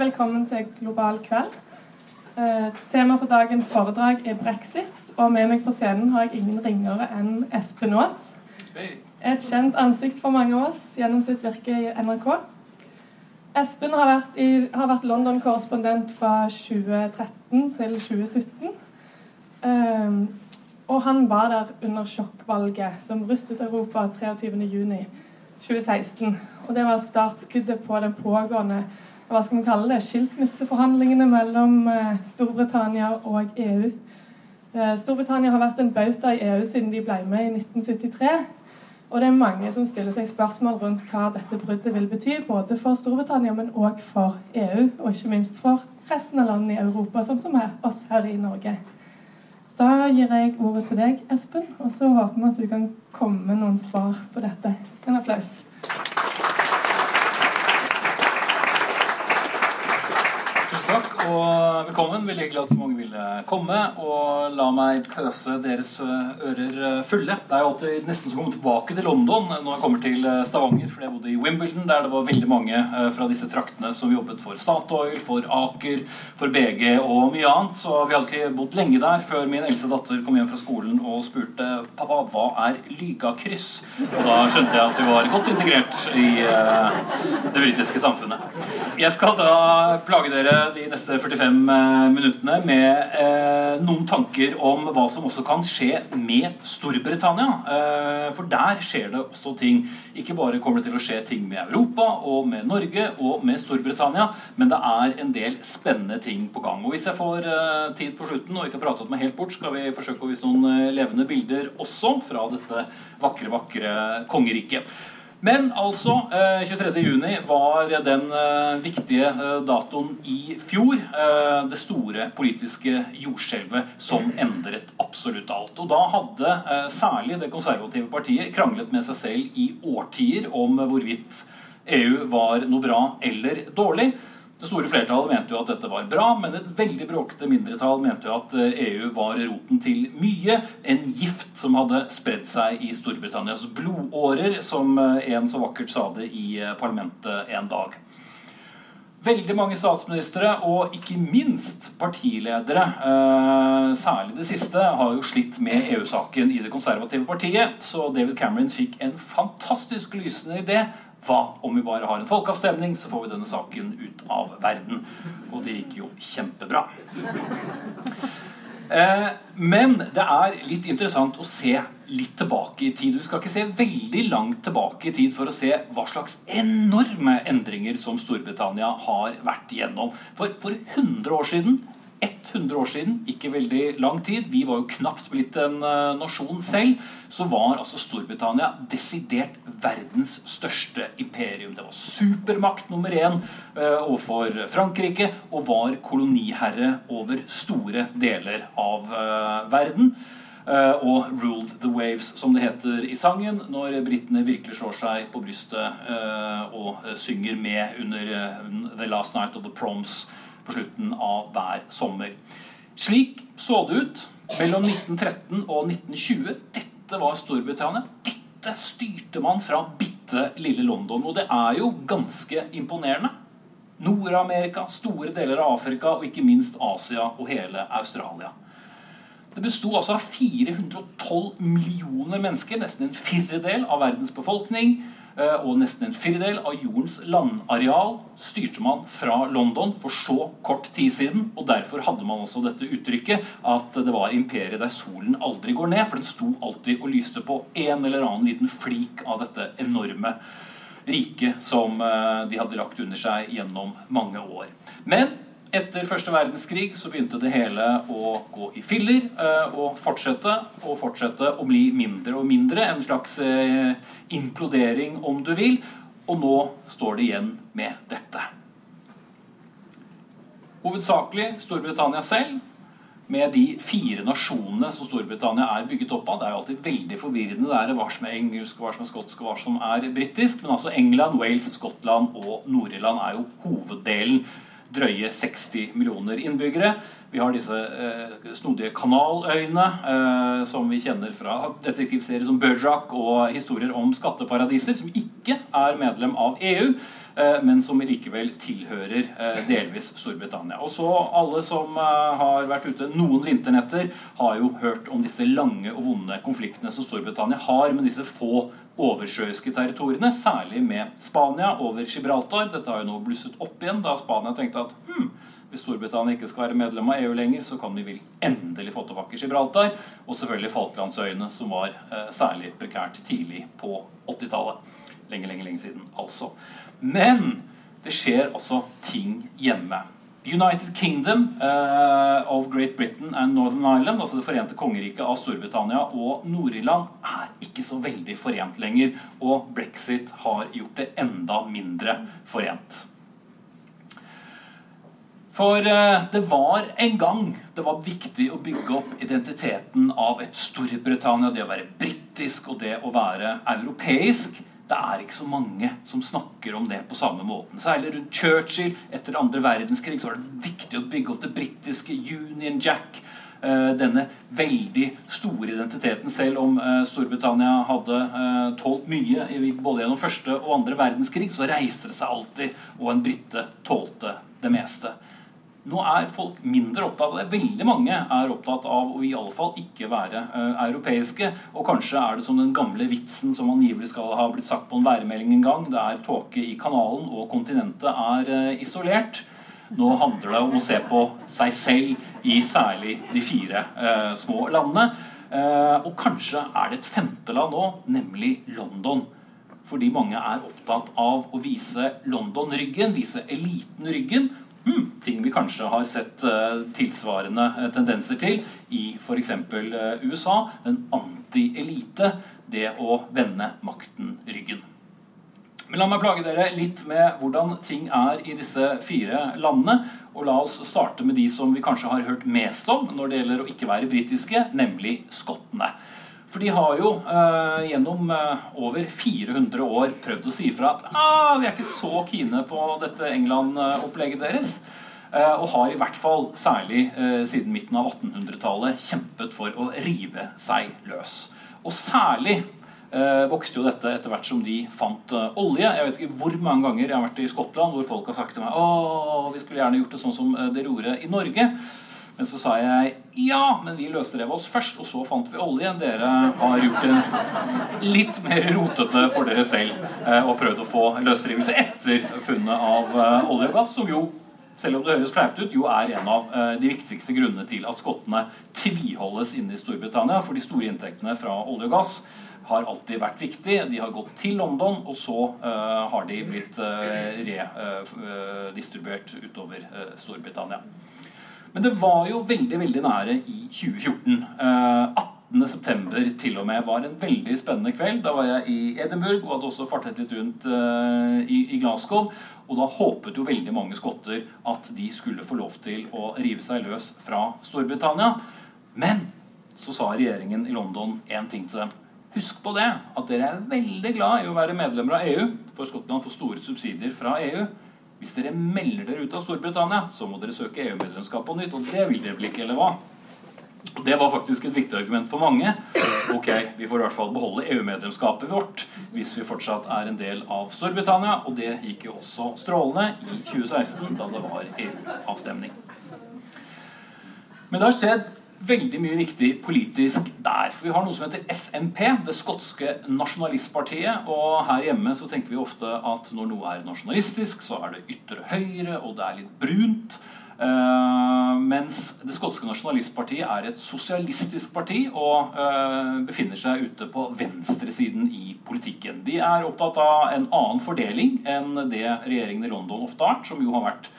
velkommen til Global kveld. Eh, tema for dagens foredrag er brexit, og med meg på scenen har jeg ingen ringere enn Espen Aas. Et kjent ansikt for mange av oss gjennom sitt virke i NRK. Espen har vært, vært London-korrespondent fra 2013 til 2017. Um, og han var der under sjokkvalget som rustet Europa 23.6.2016. Og det var startskuddet på den pågående hva skal man kalle det, skilsmisseforhandlingene mellom uh, Storbritannia og EU. Uh, Storbritannia har vært en bauta i EU siden de ble med i 1973. Og det er mange som stiller seg spørsmål rundt hva dette bruddet vil bety, både for Storbritannia, men òg for EU, og ikke minst for resten av landene i Europa, sånn som er oss her i Norge. Da gir jeg ordet til deg, Espen, og så håper vi at du kan komme med noen svar på dette. En applaus. Og velkommen. Veldig glad at så mange ville komme. Og la meg pøse deres ører fulle. Det er jo alltid nesten som å komme tilbake til London når jeg kommer til Stavanger. For jeg bodde i Wimbledon, der det var veldig mange fra disse traktene som jobbet for Statoil, for Aker, for BG og mye annet. Så vi hadde ikke bodd lenge der før min eldste datter kom hjem fra skolen og spurte pappa, hva er Lygakryss? Og da skjønte jeg at vi var godt integrert i det britiske samfunnet. Jeg skal da plage dere de neste 45 eh, minuttene med eh, noen tanker om hva som også kan skje med Storbritannia. Eh, for der skjer det også ting. Ikke bare kommer det til å skje ting med Europa og med Norge og med Storbritannia, men det er en del spennende ting på gang. Og hvis jeg får eh, tid på slutten og ikke har pratet meg helt bort, skal vi forsøke å vise noen eh, levende bilder også fra dette vakre, vakre kongeriket. Men altså, 23.6 eh, var den eh, viktige eh, datoen i fjor. Det store politiske jordskjelvet som endret absolutt alt. Og da hadde særlig det konservative partiet kranglet med seg selv i årtier om hvorvidt EU var noe bra eller dårlig. Det store flertallet mente jo at dette var bra, men et veldig bråkete mindretall mente jo at EU eh, e var roten til mye. En gift som hadde spredd seg i Storbritannias blodårer, som eh, en så vakkert sa det i eh, parlamentet en dag. Veldig mange statsministre, og ikke minst partiledere, særlig det siste, har jo slitt med EU-saken i det konservative partiet. Så David Cameron fikk en fantastisk lysende idé hva om vi bare har en folkeavstemning, så får vi denne saken ut av verden. Og det gikk jo kjempebra. Eh, men det er litt interessant å se litt tilbake i tid. Du skal ikke se veldig langt tilbake i tid for å se hva slags enorme endringer som Storbritannia har vært igjennom. For, for 100 år siden 100 år siden, ikke veldig lang tid, vi var jo knapt blitt en uh, nasjon selv, så var altså Storbritannia desidert verdens største imperium. Det var supermakt nummer én uh, overfor Frankrike og var koloniherre over store deler av uh, verden. Og 'ruled the waves', som det heter i sangen, når britene virkelig slår seg på brystet og synger med under 'The Last Night of the Proms' på slutten av hver sommer. Slik så det ut mellom 1913 og 1920. Dette var Storbritannia. Dette styrte man fra bitte lille London. Og det er jo ganske imponerende. Nord-Amerika, store deler av Afrika og ikke minst Asia og hele Australia. Det besto altså av 412 millioner mennesker, nesten en firedel av verdens befolkning. Eh, og nesten en firdel av jordens landareal styrte man fra London for så kort tid siden. og Derfor hadde man også dette uttrykket at det var imperiet der solen aldri går ned. For den sto alltid og lyste på en eller annen liten flik av dette enorme riket som eh, de hadde lagt under seg gjennom mange år. Men etter første verdenskrig så begynte det hele å gå i filler eh, og fortsette og fortsette å bli mindre og mindre. En slags eh, implodering, om du vil. Og nå står det igjen med dette. Hovedsakelig Storbritannia selv, med de fire nasjonene som Storbritannia er bygget opp av. Det er jo alltid veldig forvirrende det er hva som er engelsk, hva som er skotsk hva som er britisk. Men altså England, Wales, Skottland og Nord-Irland er jo hoveddelen drøye 60 millioner innbyggere. Vi har disse eh, snodige kanaløyene eh, som vi kjenner fra detektivserier som Bergerac og historier om skatteparadiser, som ikke er medlem av EU. Eh, men som likevel tilhører eh, delvis Storbritannia. Og så Alle som eh, har vært ute noen vinternetter, har jo hørt om disse lange og vonde konfliktene som Storbritannia har med disse få oversjøiske territoriene, særlig med Spania over Gibraltar. Dette har jo nå blusset opp igjen da Spania tenkte at hm, hvis Storbritannia ikke skal være medlem av EU lenger, så kan vi vel endelig få tilbake Gibraltar. Og selvfølgelig Falklandsøyene, som var eh, særlig prekært tidlig på 80-tallet. Lenge, lenge, lenge siden, altså. Men det skjer også ting hjemme. United Kingdom uh, of Great Britain and Northern Ireland, altså Det forente kongeriket av Storbritannia og Nord-Irland, er ikke så veldig forent lenger. Og brexit har gjort det enda mindre forent. For uh, det var en gang det var viktig å bygge opp identiteten av et Storbritannia, det å være britisk og det å være europeisk det er ikke så mange som snakker om det på samme måten. Særlig rundt Churchill etter andre verdenskrig så var det viktig å bygge opp det britiske Union Jack. Eh, denne veldig store identiteten, selv om eh, Storbritannia hadde eh, tålt mye både gjennom første og andre verdenskrig, så reiste det seg alltid, og en brite tålte det meste. Nå er folk mindre opptatt av det. Veldig mange er opptatt av å i alle fall ikke være uh, europeiske. Og kanskje er det som den gamle vitsen som angivelig skal ha blitt sagt på en værmelding en gang. Det er tåke i kanalen, og kontinentet er uh, isolert. Nå handler det om å se på seg selv i særlig de fire uh, små landene. og kanskje er det et femte land nå, nemlig London fordi mange er opptatt av å vise London ryggen, vise eliten ryggen, hmm, ting vi kanskje har sett uh, tilsvarende uh, tendenser til i f.eks. Uh, USA. Den anti-elite. Det å vende makten ryggen. Men la meg plage dere litt med hvordan ting er i disse fire landene. Og la oss starte med de som vi kanskje har hørt mest om når det gjelder å ikke være britiske, nemlig skottene. For de har jo eh, gjennom eh, over 400 år prøvd å si fra at ah, vi er ikke så kine på dette England-opplegget deres. Eh, og har i hvert fall, særlig eh, siden midten av 1800-tallet, kjempet for å rive seg løs. Og særlig eh, vokste jo dette etter hvert som de fant eh, olje. Jeg vet ikke hvor mange ganger jeg har vært i Skottland hvor folk har sagt til meg å, vi skulle gjerne gjort det sånn som dere gjorde i Norge. Men så sa jeg ja, men vi løsrev oss først, og så fant vi olje. Dere har gjort det litt mer rotete for dere selv eh, og prøvd å få løsrivelse etter funnet av eh, olje og gass, som jo selv om det høres fleipete ut, jo er en av eh, de viktigste grunnene til at skottene tviholdes inne i Storbritannia. For de store inntektene fra olje og gass har alltid vært viktig. De har gått til London, og så uh, har de blitt uh, redistribuert uh, utover Storbritannia. Men det var jo veldig veldig nære i 2014. Eh, 18.9. til og med var en veldig spennende kveld. Da var jeg i Edinburgh og hadde også fartet litt rundt eh, i, i, Glasgow. Og da håpet jo veldig mange skotter at de skulle få lov til å rive seg løs fra Storbritannia. Men så sa regjeringen i London én ting til dem. Husk på det, at dere er veldig glad i å være medlemmer av EU, for Skottland får store subsidier fra EU. Hvis dere melder dere ut av Storbritannia, så må dere søke EU-medlemskap på nytt. Og det vil dere vel ikke, eller hva? Det var faktisk et viktig argument for mange. Ok, Vi får i hvert fall beholde EU-medlemskapet vårt hvis vi fortsatt er en del av Storbritannia. Og det gikk jo også strålende i 2016, da det var EU-avstemning. Men det har skjedd veldig mye viktig politisk der. For vi har noe som heter SNP, det skotske nasjonalistpartiet. Og her hjemme så tenker vi ofte at når noe er nasjonalistisk, så er det ytre høyre, og det er litt brunt. Uh, mens det skotske nasjonalistpartiet er et sosialistisk parti og uh, befinner seg ute på venstresiden i politikken. De er opptatt av en annen fordeling enn det regjeringen i London ofte har, som jo har vært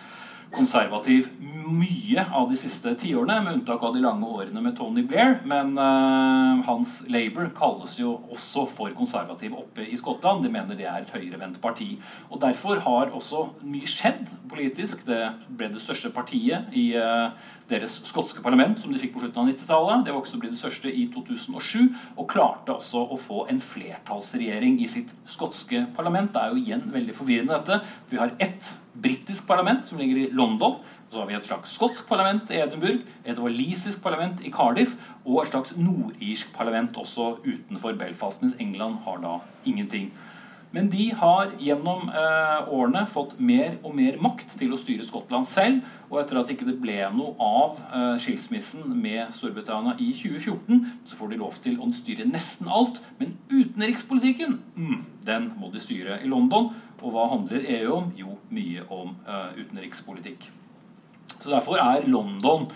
konservativ mye av de siste tiårene, med unntak av de lange årene med Tony Blair. Men uh, hans Labour kalles jo også for konservativ oppe i Skottland. De mener det er et høyrevendt parti. Og Derfor har også mye skjedd politisk. Det ble det største partiet i uh, deres skotske parlament, som de fikk på slutten av 90-tallet. Det var også blitt det største i 2007, og klarte også å få en flertallsregjering i sitt skotske parlament. Det er jo igjen veldig forvirrende, dette. Vi har ett britisk parlament, som ligger i London. Så har vi et slags skotsk parlament i Edinburgh, et walisisk parlament i Cardiff og et slags nordirsk parlament også utenfor Belfast, mens England har da ingenting. Men de har gjennom eh, årene fått mer og mer makt til å styre Skottland selv. Og etter at ikke det ble noe av eh, skilsmissen med Storbritannia i 2014, så får de lov til å styre nesten alt. Men utenrikspolitikken, mm, den må de styre i London. Og hva handler EU om? Jo, mye om eh, utenrikspolitikk. Så derfor er London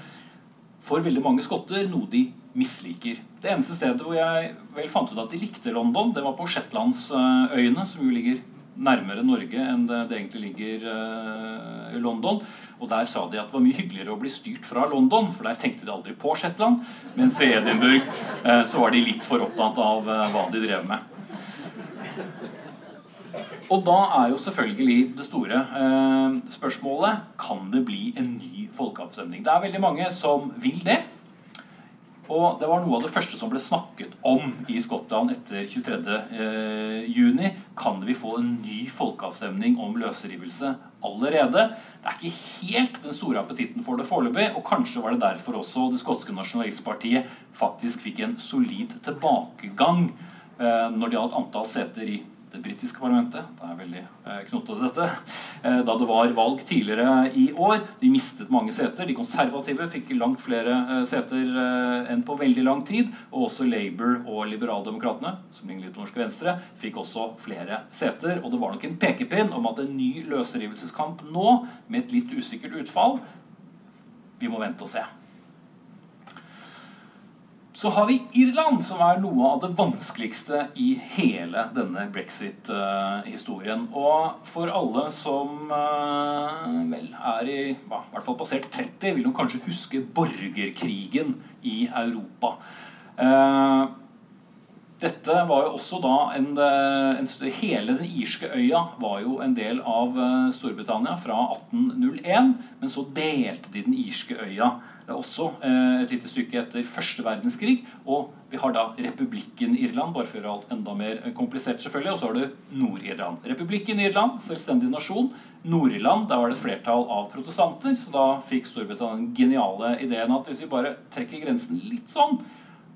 for veldig mange skotter noe de misliker. Det eneste stedet hvor jeg vel fant ut at de likte London, det var på Shetlandsøyene, som jo ligger nærmere Norge enn det, egentlig ligger uh, i London. Og der sa de at det var mye hyggeligere å bli styrt fra London, for der tenkte de aldri på Shetland. Mens i Edinburgh uh, så var de litt for opptatt av hva de drev med. Og da er jo selvfølgelig det store eh, spørsmålet kan det bli en ny folkeavstemning. Det er veldig mange som vil det. Og det var noe av det første som ble snakket om i Skottland etter 23. Eh, juni. Kan vi få en ny folkeavstemning om løsrivelse allerede? Det er ikke helt den store appetitten for det foreløpig, og kanskje var det derfor også det skotske nasjonalistpartiet faktisk fikk en solid tilbakegang eh, når det gjaldt antall seter i det britiske parlamentet. Det er veldig eh, knotete, dette. Eh, da det var valg tidligere i år. De mistet mange seter. De konservative fikk langt flere eh, seter enn på veldig lang tid. Og også Labour og Liberaldemokratene, som ligner litt på norske venstre, fikk også flere seter. Og det var nok en pekepinn om at en ny løsrivelseskamp nå, med et litt usikkert utfall Vi må vente og se. Så har vi Irland, som er noe av det vanskeligste i hele denne brexit-historien. Og for alle som uh, vel er i i hvert fall passert 30, vil de kanskje huske borgerkrigen i Europa. Uh, dette var jo også da en, en, Hele den irske øya var jo en del av Storbritannia fra 1801, men så delte de den irske øya også eh, et lite stykke etter første verdenskrig. Og vi har da republikken Irland, bare for å gjøre alt enda mer eh, komplisert, selvfølgelig. Og så har du Nord-Irland. Republikken Irland, selvstendig nasjon. Nord-Irland, der var det et flertall av protestanter. Så da fikk Storbritannia den geniale ideen at hvis vi bare trekker grensen litt sånn,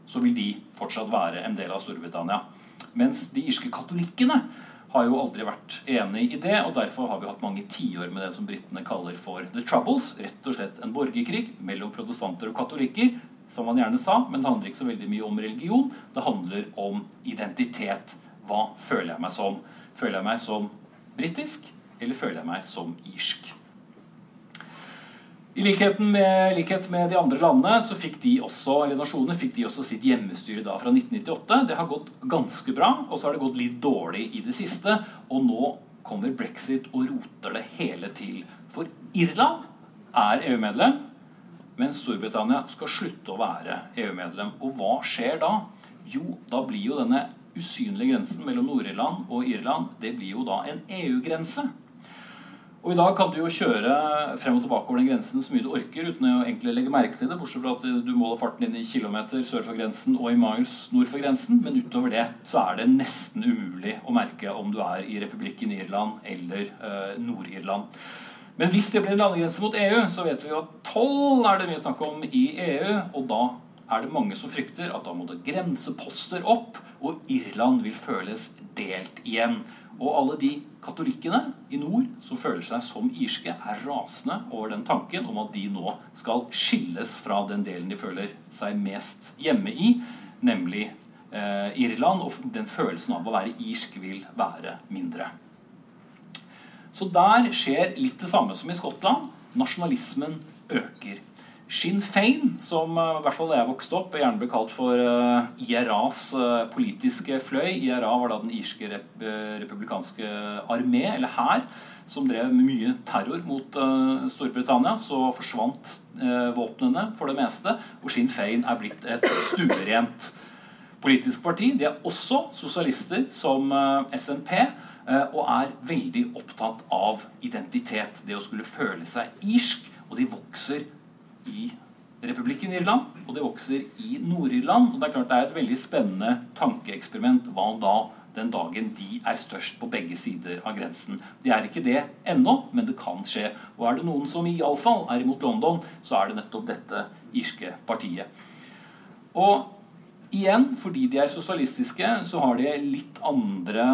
så vil de fortsatt være en del av Storbritannia. Mens de irske katolikkene har jo aldri vært enig i det, og derfor har vi hatt mange tiår med det som britene kaller for the troubles. Rett og slett en borgerkrig mellom protestanter og katolikker, som man gjerne sa, men det handler ikke så veldig mye om religion. Det handler om identitet. Hva føler jeg meg som? Føler jeg meg som britisk, eller føler jeg meg som irsk? I med, likhet med de andre landene så fikk de også eller nasjonene fikk de også sitt hjemmestyre da fra 1998. Det har gått ganske bra, og så har det gått litt dårlig i det siste. Og nå kommer brexit og roter det hele til. For Irland er EU-medlem, mens Storbritannia skal slutte å være EU-medlem. Og hva skjer da? Jo, da blir jo denne usynlige grensen mellom Nord-Irland og Irland det blir jo da en EU-grense. Og I dag kan du jo kjøre frem og tilbake over den grensen så mye du orker uten å egentlig legge merke til det, bortsett fra at du måler farten inn i kilometer sør for grensen og i miles nord for grensen. Men utover det så er det nesten umulig å merke om du er i republikken Irland eller eh, Nord-Irland. Men hvis det blir en landegrense mot EU, så vet vi jo at toll er det mye snakk om i EU. Og da er det mange som frykter at da må det grenseposter opp, og Irland vil føles delt igjen. Og alle de katolikkene i nord som føler seg som irske, er rasende over den tanken om at de nå skal skilles fra den delen de føler seg mest hjemme i, nemlig eh, Irland. Og den følelsen av å være irsk vil være mindre. Så der skjer litt det samme som i Skottland. Nasjonalismen øker. Sinn Fein, som eh, i hvert fall da jeg vokste opp, gjerne ble kalt for uh, IRAs uh, politiske fløy. IRA var da den irske rep republikanske armé, eller hær, som drev mye terror mot uh, Storbritannia. Så forsvant våpnene for det meste, og Sinn Fein er blitt et stuerent politisk parti. De er også sosialister som SNP. Og er veldig opptatt av identitet. Det å skulle føle seg irsk. Og de vokser i Republikken Irland, og det vokser i Nord-Irland. Og det er klart det er et veldig spennende tankeeksperiment. Hva da den dagen de er størst på begge sider av grensen? De er ikke det ennå, men det kan skje. Og er det noen som iallfall er imot London, så er det nettopp dette irske partiet. Og Igjen, fordi de er sosialistiske, så har de litt andre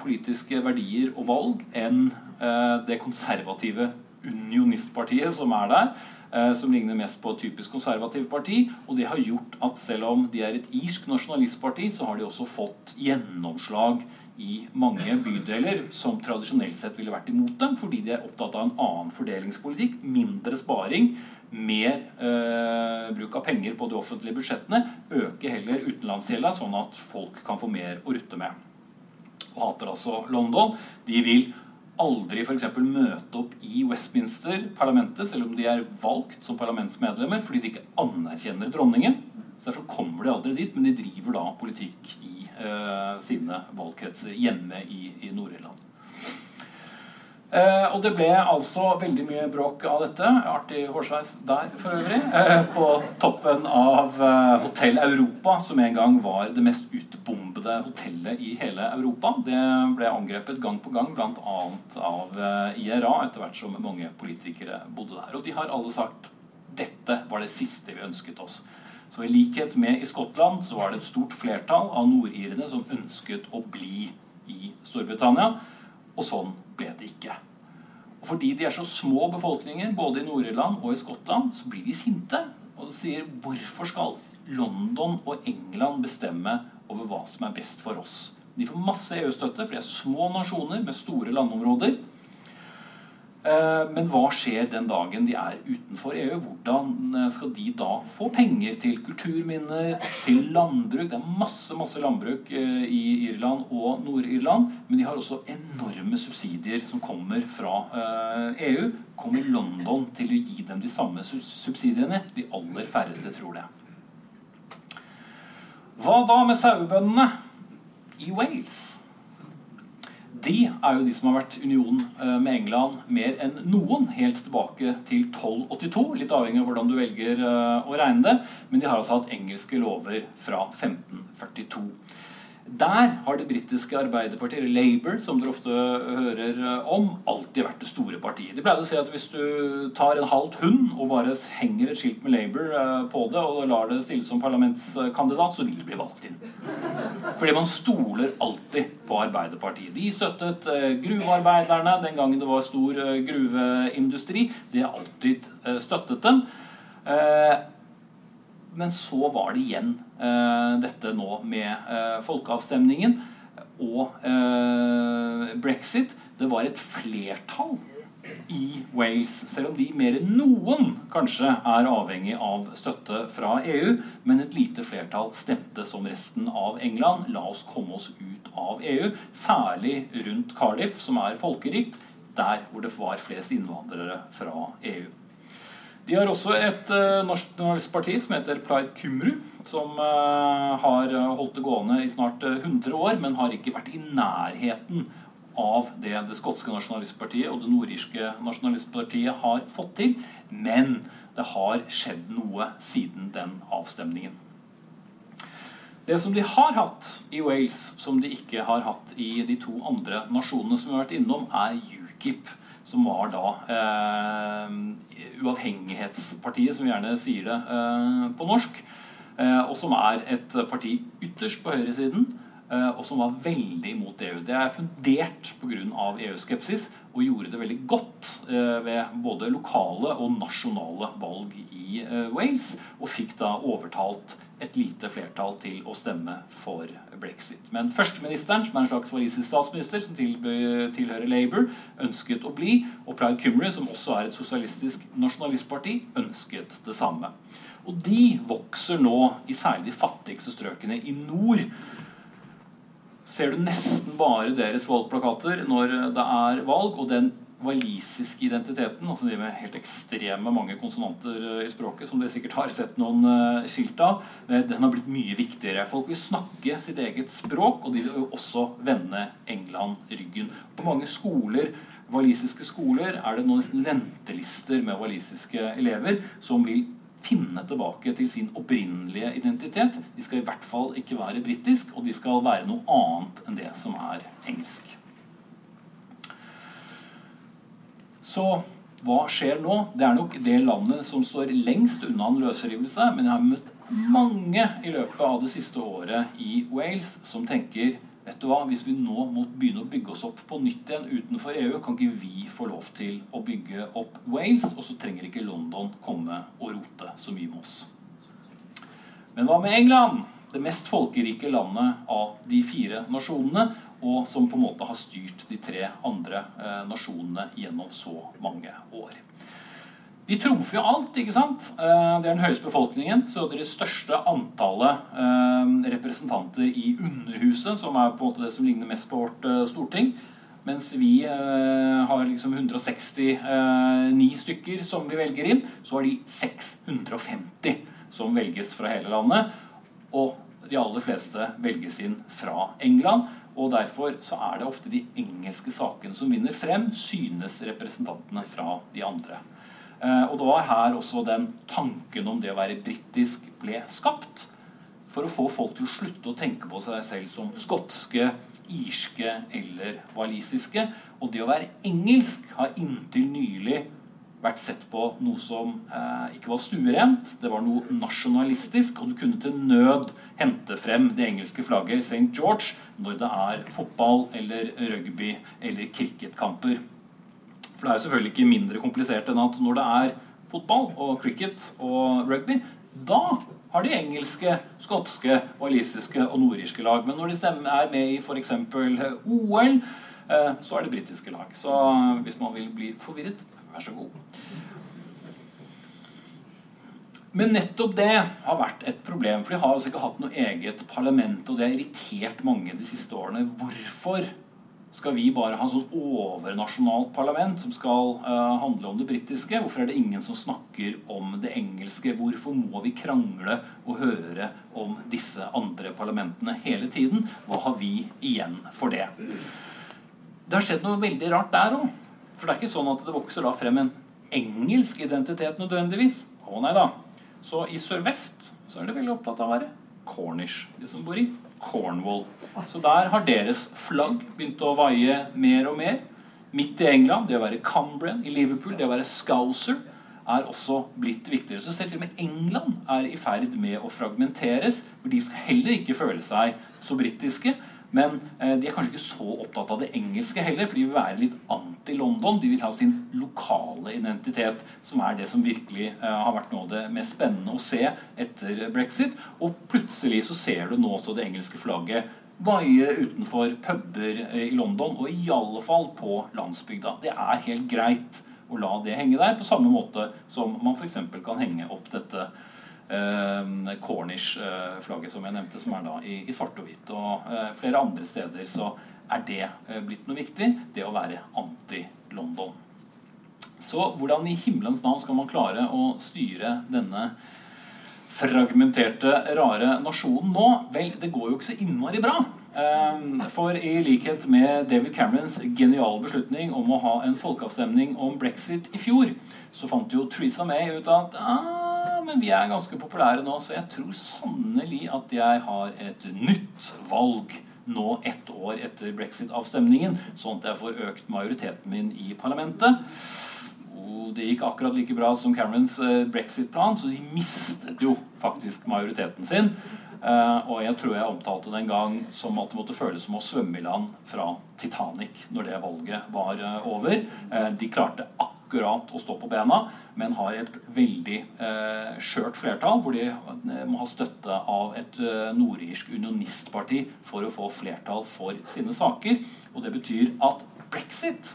politiske verdier og valg enn eh, det konservative unionistpartiet som er der. Eh, som ligner mest på et typisk konservativt parti. Og det har gjort at selv om de er et irsk nasjonalistparti, så har de også fått gjennomslag i mange bydeler som tradisjonelt sett ville vært imot dem, fordi de er opptatt av en annen fordelingspolitikk, mindre sparing, mer eh, bruk av penger på de offentlige budsjettene, øke heller utenlandsgjelda, sånn at folk kan få mer å rutte med. Og hater altså London. De vil aldri f.eks. møte opp i Westminster, parlamentet, selv om de er valgt som parlamentsmedlemmer, fordi de ikke anerkjenner dronningen. Så Derfor kommer de aldri dit, men de driver da politikk i eh, sine valgkretser hjemme i, i Nord-Irland. Eh, og det ble altså veldig mye bråk av dette. Artig hårsveis der, for øvrig. Eh, på toppen av eh, Hotell Europa, som en gang var det mest utbombede hotellet i hele Europa. Det ble angrepet gang på gang, bl.a. av eh, IRA, etter hvert som mange politikere bodde der. Og de har alle sagt dette var det siste vi ønsket oss. Så i likhet med i Skottland så var det et stort flertall av nordirene som ønsket å bli i Storbritannia. Og sånn ble det ikke. Og fordi de er så små befolkninger, både i Nord-Irland og i Skottland, så blir de sinte og sier hvorfor skal London og England bestemme over hva som er best for oss? De får masse EU-støtte, for de er små nasjoner med store landområder. Eh, men hva skjer den dagen de er utenfor EU? Hvordan eh, skal de da få penger til kulturminner, til landbruk? Det er masse masse landbruk eh, i Irland og Nord-Irland, men de har også enorme subsidier som kommer fra EU. Kommer London til å gi dem de samme subsidiene? De aller færreste tror det. Hva da med sauebøndene i Wales? De er jo de som har vært union eh, med England mer enn noen, helt tilbake til 1282. Litt avhengig av hvordan du velger eh, å regne det. Men de har altså hatt engelske lover fra 1542. Der har det britiske Arbeiderpartiet, eller Labour, som dere ofte hører eh, om, alltid vært det store partiet. De pleide å si at hvis du tar en halvt hund og bare henger et skilt med Labour eh, på det, og lar det stille som parlamentskandidat, så vil det bli valgt inn. Fordi man stoler alltid på Arbeiderpartiet. De støttet eh, gruvearbeiderne den gangen det var stor gruveindustri. De har alltid støttet dem. Men så var det igjen eh, dette nå med eh, folkeavstemningen og eh, brexit. Det var et flertall i Wales, selv om de mer enn noen kanskje er avhengig av støtte fra EU. Men et lite flertall stemte som resten av England. La oss komme oss ut av EU. Særlig rundt Cardiff, som er folkerikt, der hvor det var flest innvandrere fra EU. De har også et uh, norsk parti som heter Plaid Kumru, som uh, har holdt det gående i snart uh, 100 år, men har ikke vært i nærheten av det det skotske nasjonalistpartiet og det nordirske nasjonalistpartiet har fått til. Men det har skjedd noe siden den avstemningen. Det som de har hatt i Wales, som de ikke har hatt i de to andre nasjonene som vi har vært innom, er UKIP som var da eh, Uavhengighetspartiet, som vi gjerne sier det eh, på norsk. Eh, og som er et parti ytterst på høyresiden, eh, og som var veldig imot EU. Det er fundert pga. EU-skepsis, og gjorde det veldig godt eh, ved både lokale og nasjonale valg i eh, Wales, og fikk da overtalt et lite flertall til å stemme for brexit. Men førsteministeren, som er en slags walisisk statsminister, som tilhører Labour, ønsket å bli. Og Plaid Cymru, som også er et sosialistisk nasjonalistparti, ønsket det samme. Og de vokser nå i særlig de fattigste strøkene i nord. Ser du nesten bare deres valgplakater når det er valg, og den walisiske identiteten, altså de med helt ekstreme mange konsonanter eh, i språket, som dere sikkert har sett noen uh, skilt av, eh, den har blitt mye viktigere. Folk vil snakke sitt eget språk, og de vil også vende England ryggen. På mange skoler, walisiske skoler er det nå nesten ventelister med walisiske elever som vil finne tilbake til sin opprinnelige identitet. De skal i hvert fall ikke være britisk, og de skal være noe annet enn det som er engelsk. Så hva skjer nå? Det er nok det landet som står lengst unna en løsrivelse. Men jeg har møtt mange i løpet av det siste året i Wales som tenker vet du hva, Hvis vi nå må begynne å bygge oss opp på nytt igjen utenfor EU, kan ikke vi få lov til å bygge opp Wales? Og så trenger ikke London komme og rote så mye med oss. Men hva med England? Det mest folkerike landet av de fire nasjonene, og som på en måte har styrt de tre andre eh, nasjonene gjennom så mange år. De trumfer jo alt, ikke sant? Eh, det er den høyeste befolkningen. Så det er det største antallet eh, representanter i Underhuset, som er på en måte det som ligner mest på vårt eh, storting. Mens vi har liksom 169 stykker som vi velger inn, så har de 650 som velges fra hele landet. Og de aller fleste velges inn fra England. Og derfor så er det ofte de engelske sakene som vinner frem, synes representantene fra de andre. Eh, og det var her også den tanken om det å være britisk ble skapt. For å få folk til å slutte å tenke på seg selv som skotske, irske eller walisiske. Og det å være engelsk har inntil nylig vært sett på noe som eh, ikke var stuerent. Det var noe nasjonalistisk, og du kunne til nød hente frem det engelske flagget St. George når det er fotball eller rugby eller cricketkamper. For det er jo selvfølgelig ikke mindre komplisert enn at når det er fotball og cricket og rugby, da har de engelske, skotske, walisiske og nordirske lag. Men når de er med i f.eks. OL, eh, så er det britiske lag. Så hvis man vil bli forvirret, vær så god. Men nettopp det har vært et problem. For de har altså ikke hatt noe eget parlament, og det har irritert mange de siste årene. Hvorfor skal vi bare ha sånn overnasjonalt parlament som skal uh, handle om det britiske? Hvorfor er det ingen som snakker om det engelske? Hvorfor må vi krangle og høre om disse andre parlamentene hele tiden? Hva har vi igjen for det? Det har skjedd noe veldig rart der òg. For det er ikke sånn at det vokser da frem en engelsk identitet nødvendigvis. Å nei da. Så i sørvest så er det veldig opptatt av å være Cornish, de som bor i Cornwall. Så der har deres flagg begynt å vaie mer og mer. Midt i England, det å være Cumbrian, i Liverpool, det å være Scouser, er også blitt viktigere. Så selv med England er i ferd med å fragmenteres. For de skal heller ikke føle seg så britiske. Men eh, de er kanskje ikke så opptatt av det engelske heller, for de vil være litt anti-London. De vil ha sin lokale identitet, som er det som virkelig eh, har vært noe av det mest spennende å se etter brexit. Og plutselig så ser du nå også det engelske flagget vaie utenfor puber eh, i London, og i alle fall på landsbygda. Det er helt greit å la det henge der, på samme måte som man f.eks. kan henge opp dette Cornish-flagget, som jeg nevnte, som er da i, i svart og hvitt. Og eh, flere andre steder så er det eh, blitt noe viktig, det å være anti-London. Så hvordan i himmelens navn skal man klare å styre denne fragmenterte, rare nasjonen nå? Vel, det går jo ikke så innmari bra. For i likhet med David Camerons geniale beslutning om å ha en folkeavstemning om brexit i fjor, så fant jo Theresa May ut at ah, men vi er ganske populære nå, så jeg tror sannelig at jeg har et nytt valg nå ett år etter brexit-avstemningen, sånn at jeg får økt majoriteten min i parlamentet. Og det gikk akkurat like bra som Camerons eh, brexit-plan, så de mistet jo faktisk majoriteten sin. Uh, og jeg tror jeg omtalte det en gang som at det måtte føles som å svømme i land fra Titanic når det valget var uh, over. De klarte akkurat å stå på bena men har et veldig eh, skjørt flertall, hvor de eh, må ha støtte av et eh, nordirsk unionistparti for å få flertall for sine saker. Og det betyr at brexit,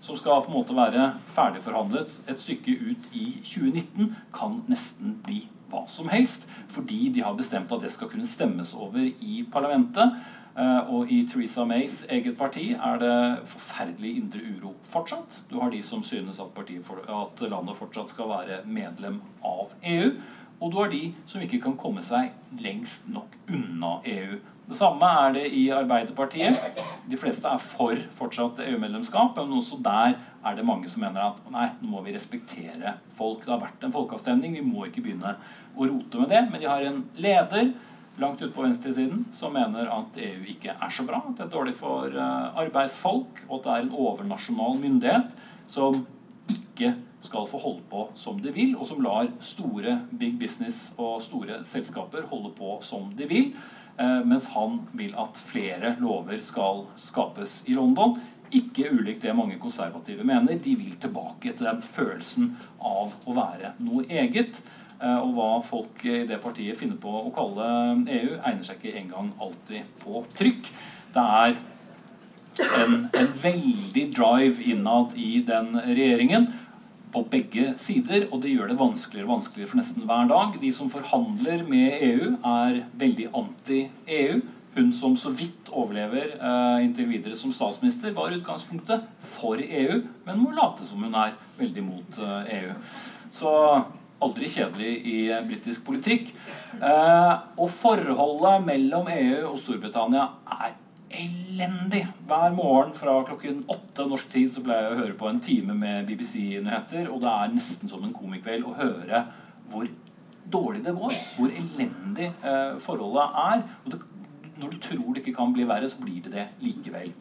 som skal på en måte være ferdigforhandlet et stykke ut i 2019, kan nesten bli hva som helst, fordi de har bestemt at det skal kunne stemmes over i parlamentet. Eh, og i Theresa Mays eget parti er det forferdelig indre uro fortsatt. Du har de som synes at, at landet fortsatt skal være medlem av EU. Og du har de som ikke kan komme seg lengst nok unna EU. Det samme er det i Arbeiderpartiet. De fleste er for fortsatt EU-medlemskap, men også der er det mange som mener at nei, nå må vi respektere folk. Det har vært en folkeavstemning, vi må ikke begynne å rote med det. Men de har en leder langt ute på venstresiden som mener at EU ikke er så bra. At det er dårlig for eh, arbeidsfolk, og at det er en overnasjonal myndighet som ikke skal få holde på som de vil, og som lar store big business og store selskaper holde på som de vil. Eh, mens han vil at flere lover skal skapes i London. Ikke ulikt det mange konservative mener. De vil tilbake til den følelsen av å være noe eget. Eh, og hva folk i det partiet finner på å kalle EU, egner seg ikke engang alltid på trykk. Det er en, en veldig drive innad i den regjeringen på begge sider, og det gjør det vanskeligere og vanskeligere for nesten hver dag. De som forhandler med EU, er veldig anti-EU. Hun som så vidt overlever eh, inntil videre som statsminister, var utgangspunktet for EU, men må late som hun er veldig mot eh, EU. Så aldri kjedelig i britisk politikk. Eh, og forholdet mellom EU og Storbritannia er elendig. Hver morgen fra klokken åtte norsk tid så pleier jeg å høre på en time med BBC-nyheter, og det er nesten som en komikveld å høre hvor dårlig det går. Hvor elendig eh, forholdet er. Og det, når du tror det ikke kan bli verre, så blir det det likevel.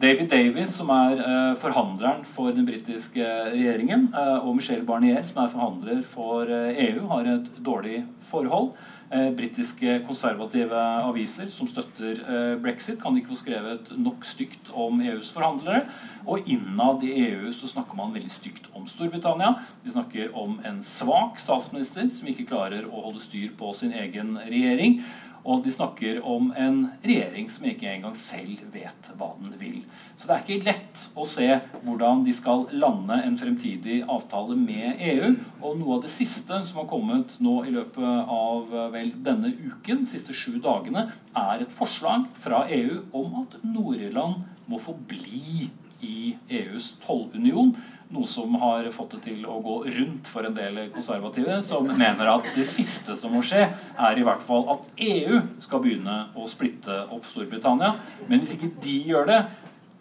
David Davis, som er eh, forhandleren for den britiske regjeringen, eh, og Michel Barnier, som er forhandler for EU, eh, e har et dårlig forhold. Eh, britiske konservative aviser som støtter eh, brexit, kan ikke få skrevet nok stygt om EUs forhandlere. Og innad i EU så snakker man veldig stygt om Storbritannia. De snakker om en svak statsminister som ikke klarer å holde styr på sin egen regjering. Og de snakker om en regjering som ikke engang selv vet hva den vil. Så det er ikke lett å se hvordan de skal lande en fremtidig avtale med EU. Og noe av det siste som har kommet nå i løpet av vel denne uken, de siste sju dagene, er et forslag fra EU om at Nord-Irland må få bli i EUs tollunion. Noe som har fått det til å gå rundt for en del konservative, som mener at det siste som må skje, er i hvert fall at EU skal begynne å splitte opp Storbritannia. Men hvis ikke de gjør det,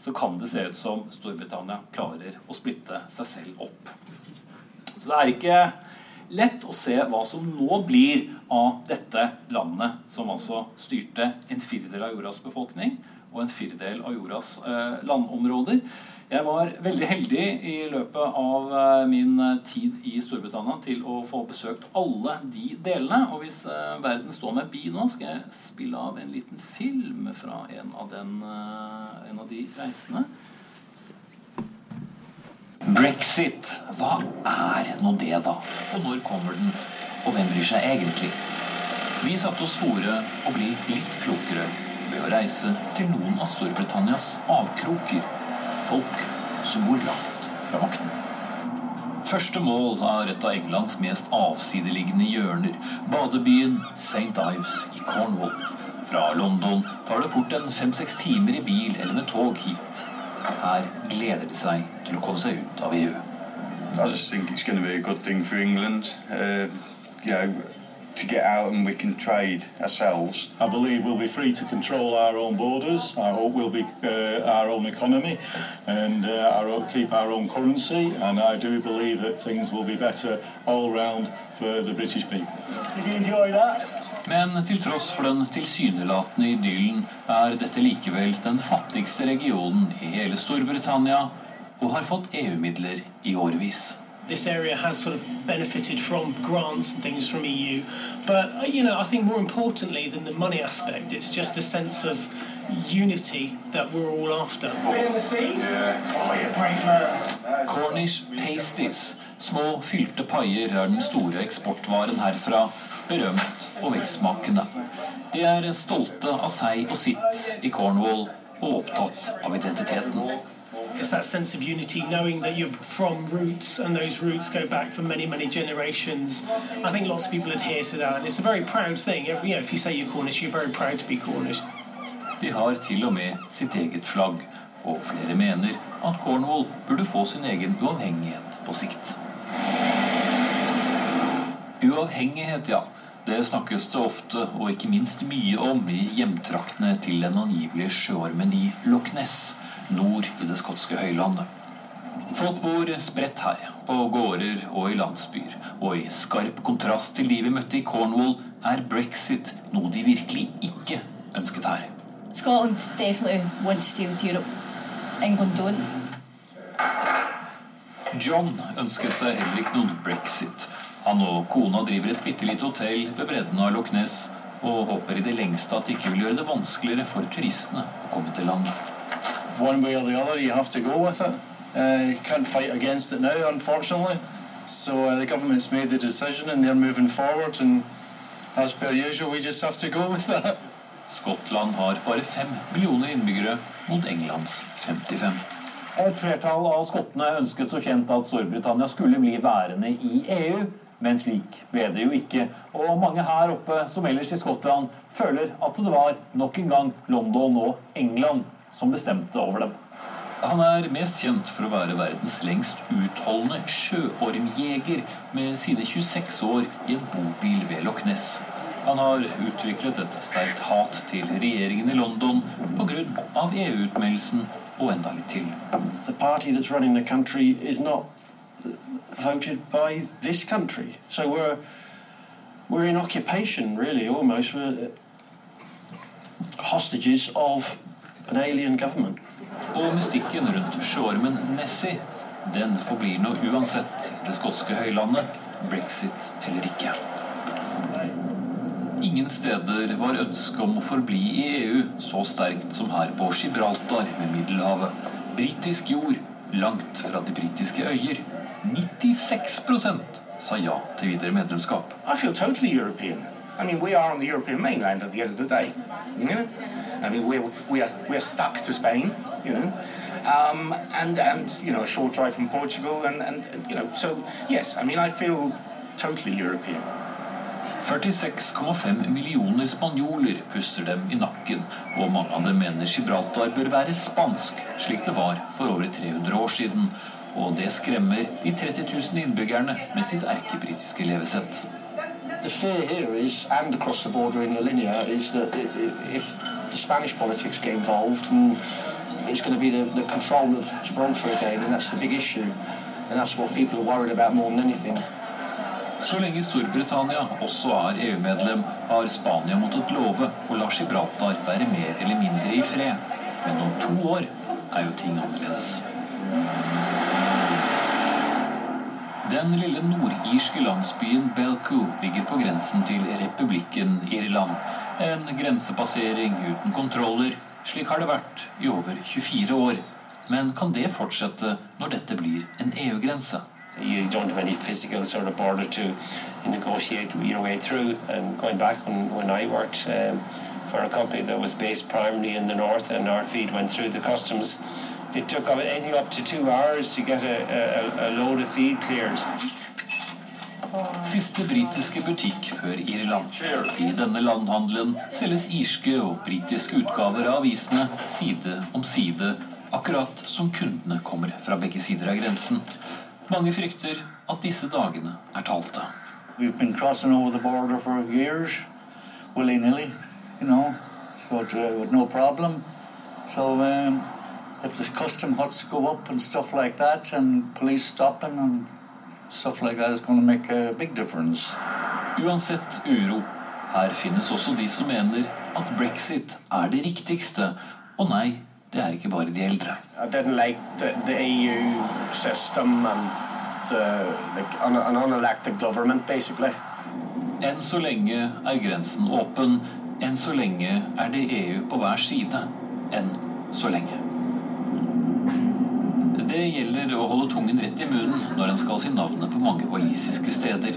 så kan det se ut som Storbritannia klarer å splitte seg selv opp. Så det er ikke lett å se hva som nå blir av dette landet, som altså styrte en firdel av jordas befolkning og en firdel av jordas eh, landområder. Jeg var veldig heldig i løpet av eh, min eh, tid i Storbritannia til å få besøkt alle de delene. Og hvis eh, verden står meg bi nå, skal jeg spille av en liten film fra en av, den, en av de reisene. Brexit, hva er nå det, da? Og når kommer den? Og hvem bryr seg egentlig? Vi satte oss fore å bli litt klokere ved å reise til noen av Storbritannias avkroker folk som bor langt fra makten. Første mål er et av Englands mest avsideliggende hjørner, badebyen St. Ives i Cornwall. Fra London tar det fort en fem-seks timer i bil eller med tog hit. Her gleder de seg til å komme seg ut av EU. I just think it's going to be a good thing for England. Uh, yeah, to get out and we can trade ourselves. I believe we'll be free to control our own borders. I hope we'll be uh, our own economy and uh, our own, keep our own currency. And I do believe that things will be better all round for the British people. Did you enjoy that? Men til tross for den tilsynelatende idyllen er dette likevel den fattigste regionen i hele Storbritannia og har fått EU-midler i årevis. This area has sort of benefited from grants and things from EU. But uh, you know, I think more importantly than the money aspect, it's just a sense of unity that we're all after. Cornish pasties, små fylte paier, er den store eksportvaren herfra. Berømt og velsmakende. De er stolte av seg og sitt i Cornwall og opptatt av identiteten. It's that sense of unity, knowing that you're from roots and those roots go back for many, many generations. I think lots of people adhere to that, and it's a very proud thing. You know, if you say you're Cornish, you're very proud to be Cornish. De har til og med sitt eget flagg, og flere mener at Cornwall burde få sin egen uavhengighet på sikt. Uavhengighet, ja. Det snakkes det ofte, og ikke minst mye om, i hjemtraktene til den angivelige sjøormen i Loch Ness nord i det skotske høylandet. Folk bor spredt her, på gårder og i landsbyer. Og i skarp kontrast til de vi møtte i Cornwall, er brexit noe de virkelig ikke ønsket her. Scotland definitely wants to stay with Europe. England don't. John ønsket seg heller ikke noen brexit. Han og kona driver et bitte lite hotell ved bredden av Loch Ness og håper i det lengste at det ikke vil gjøre det vanskeligere for turistene å komme til landet. One way or the other, you have to go with it. Uh, you can't fight against it now, unfortunately. So uh, the government's made the decision and they're moving forward. And as per usual, we just have to go with that. Skottland har bare fem millioner innbyggere mot Englands 55. Et flertall av skottene ønsket så kjent at Storbritannia skulle bli værende i EU, men slik ble det jo ikke. Og mange her oppe, som ellers i Skottland, føler at det var nok en gang London og England som bestemte over dem. Han er mest kjent for å være verdens lengst utholdende sjøormjeger med sine 26 år i en bobil ved Loch Ness. Han har utviklet et sterkt hat til regjeringen i London pga. EU-utmeldelsen og enda litt til. The party that's running the country is not voted by this country. So we're we're in occupation, really, almost. We're hostages of an alien government. Og mystikken rundt sjøormen Nessie, den forblir nå uansett det skotske høylandet, brexit eller ikke. Ingen steder var ønsket om å forbli i EU så sterkt som her på Gibraltar ved Middelhavet. Britisk jord langt fra de britiske øyer. 96% sa ja til videre medlemskap. I feel totally European. I mean, we are on the European mainland at the end of the day. You know? I mean, we're, we are, we're stuck to Spain, you know? Um, and, and, you know, a short drive from Portugal. And, and, and, you know, so, yes, I mean, I feel totally European. 46,5 millioner spanjoler puster dem i nakken, og mange av dem mener Gibraltar bør være spansk, slik det var for over 300 år siden. Og det skremmer de 30 000 innbyggerne med sitt erkebritiske levesett. The fear here is, and across the border in La Linea, is that if the Spanish politics get involved, and it's going to be the, the control of Gibraltar again, and that's the big issue. And that's what people are worried about more than anything. Så lenge Storbritannia også er EU-medlem, har Spania måttet love å la Gibraltar være mer eller mindre i fred. Men om to år er jo ting annerledes. Den lille nordirske landsbyen Belcoo ligger på grensen til republikken Irland. En grensepassering uten kontroller. Slik har det vært i over 24 år. Men kan det fortsette når dette blir en EU-grense? you don't have any physical sort of border to negotiate your way through. And going back um, for a company that was based primarily in the north and our feed went through the customs, it took anything up to two hours to get a, a, a load of feed cleared. Siste britiske butikk før Irland. I denne landhandelen selges irske og britiske utgaver av avisene side om side, akkurat som kundene kommer fra begge sider av grensen. Mange frykter at disse dagene er talte. We've been crossing over the border for years, willy nilly, you know, but uh, with no problem. So um, if the custom huts go up and stuff like that, and police stopping and stuff like that is going to make a big difference. Uansett uro, her finnes også de som mener at brexit er det riktigste. Og nei, det er ikke bare de eldre. I didn't like the, the EU system and the, like, an, an unelected government, basically. Enn så lenge er grensen åpen. Enn så lenge er det EU på hver side. Enn så lenge. Det gjelder å holde tungen rett i munnen når en skal si navnet på mange walisiske steder.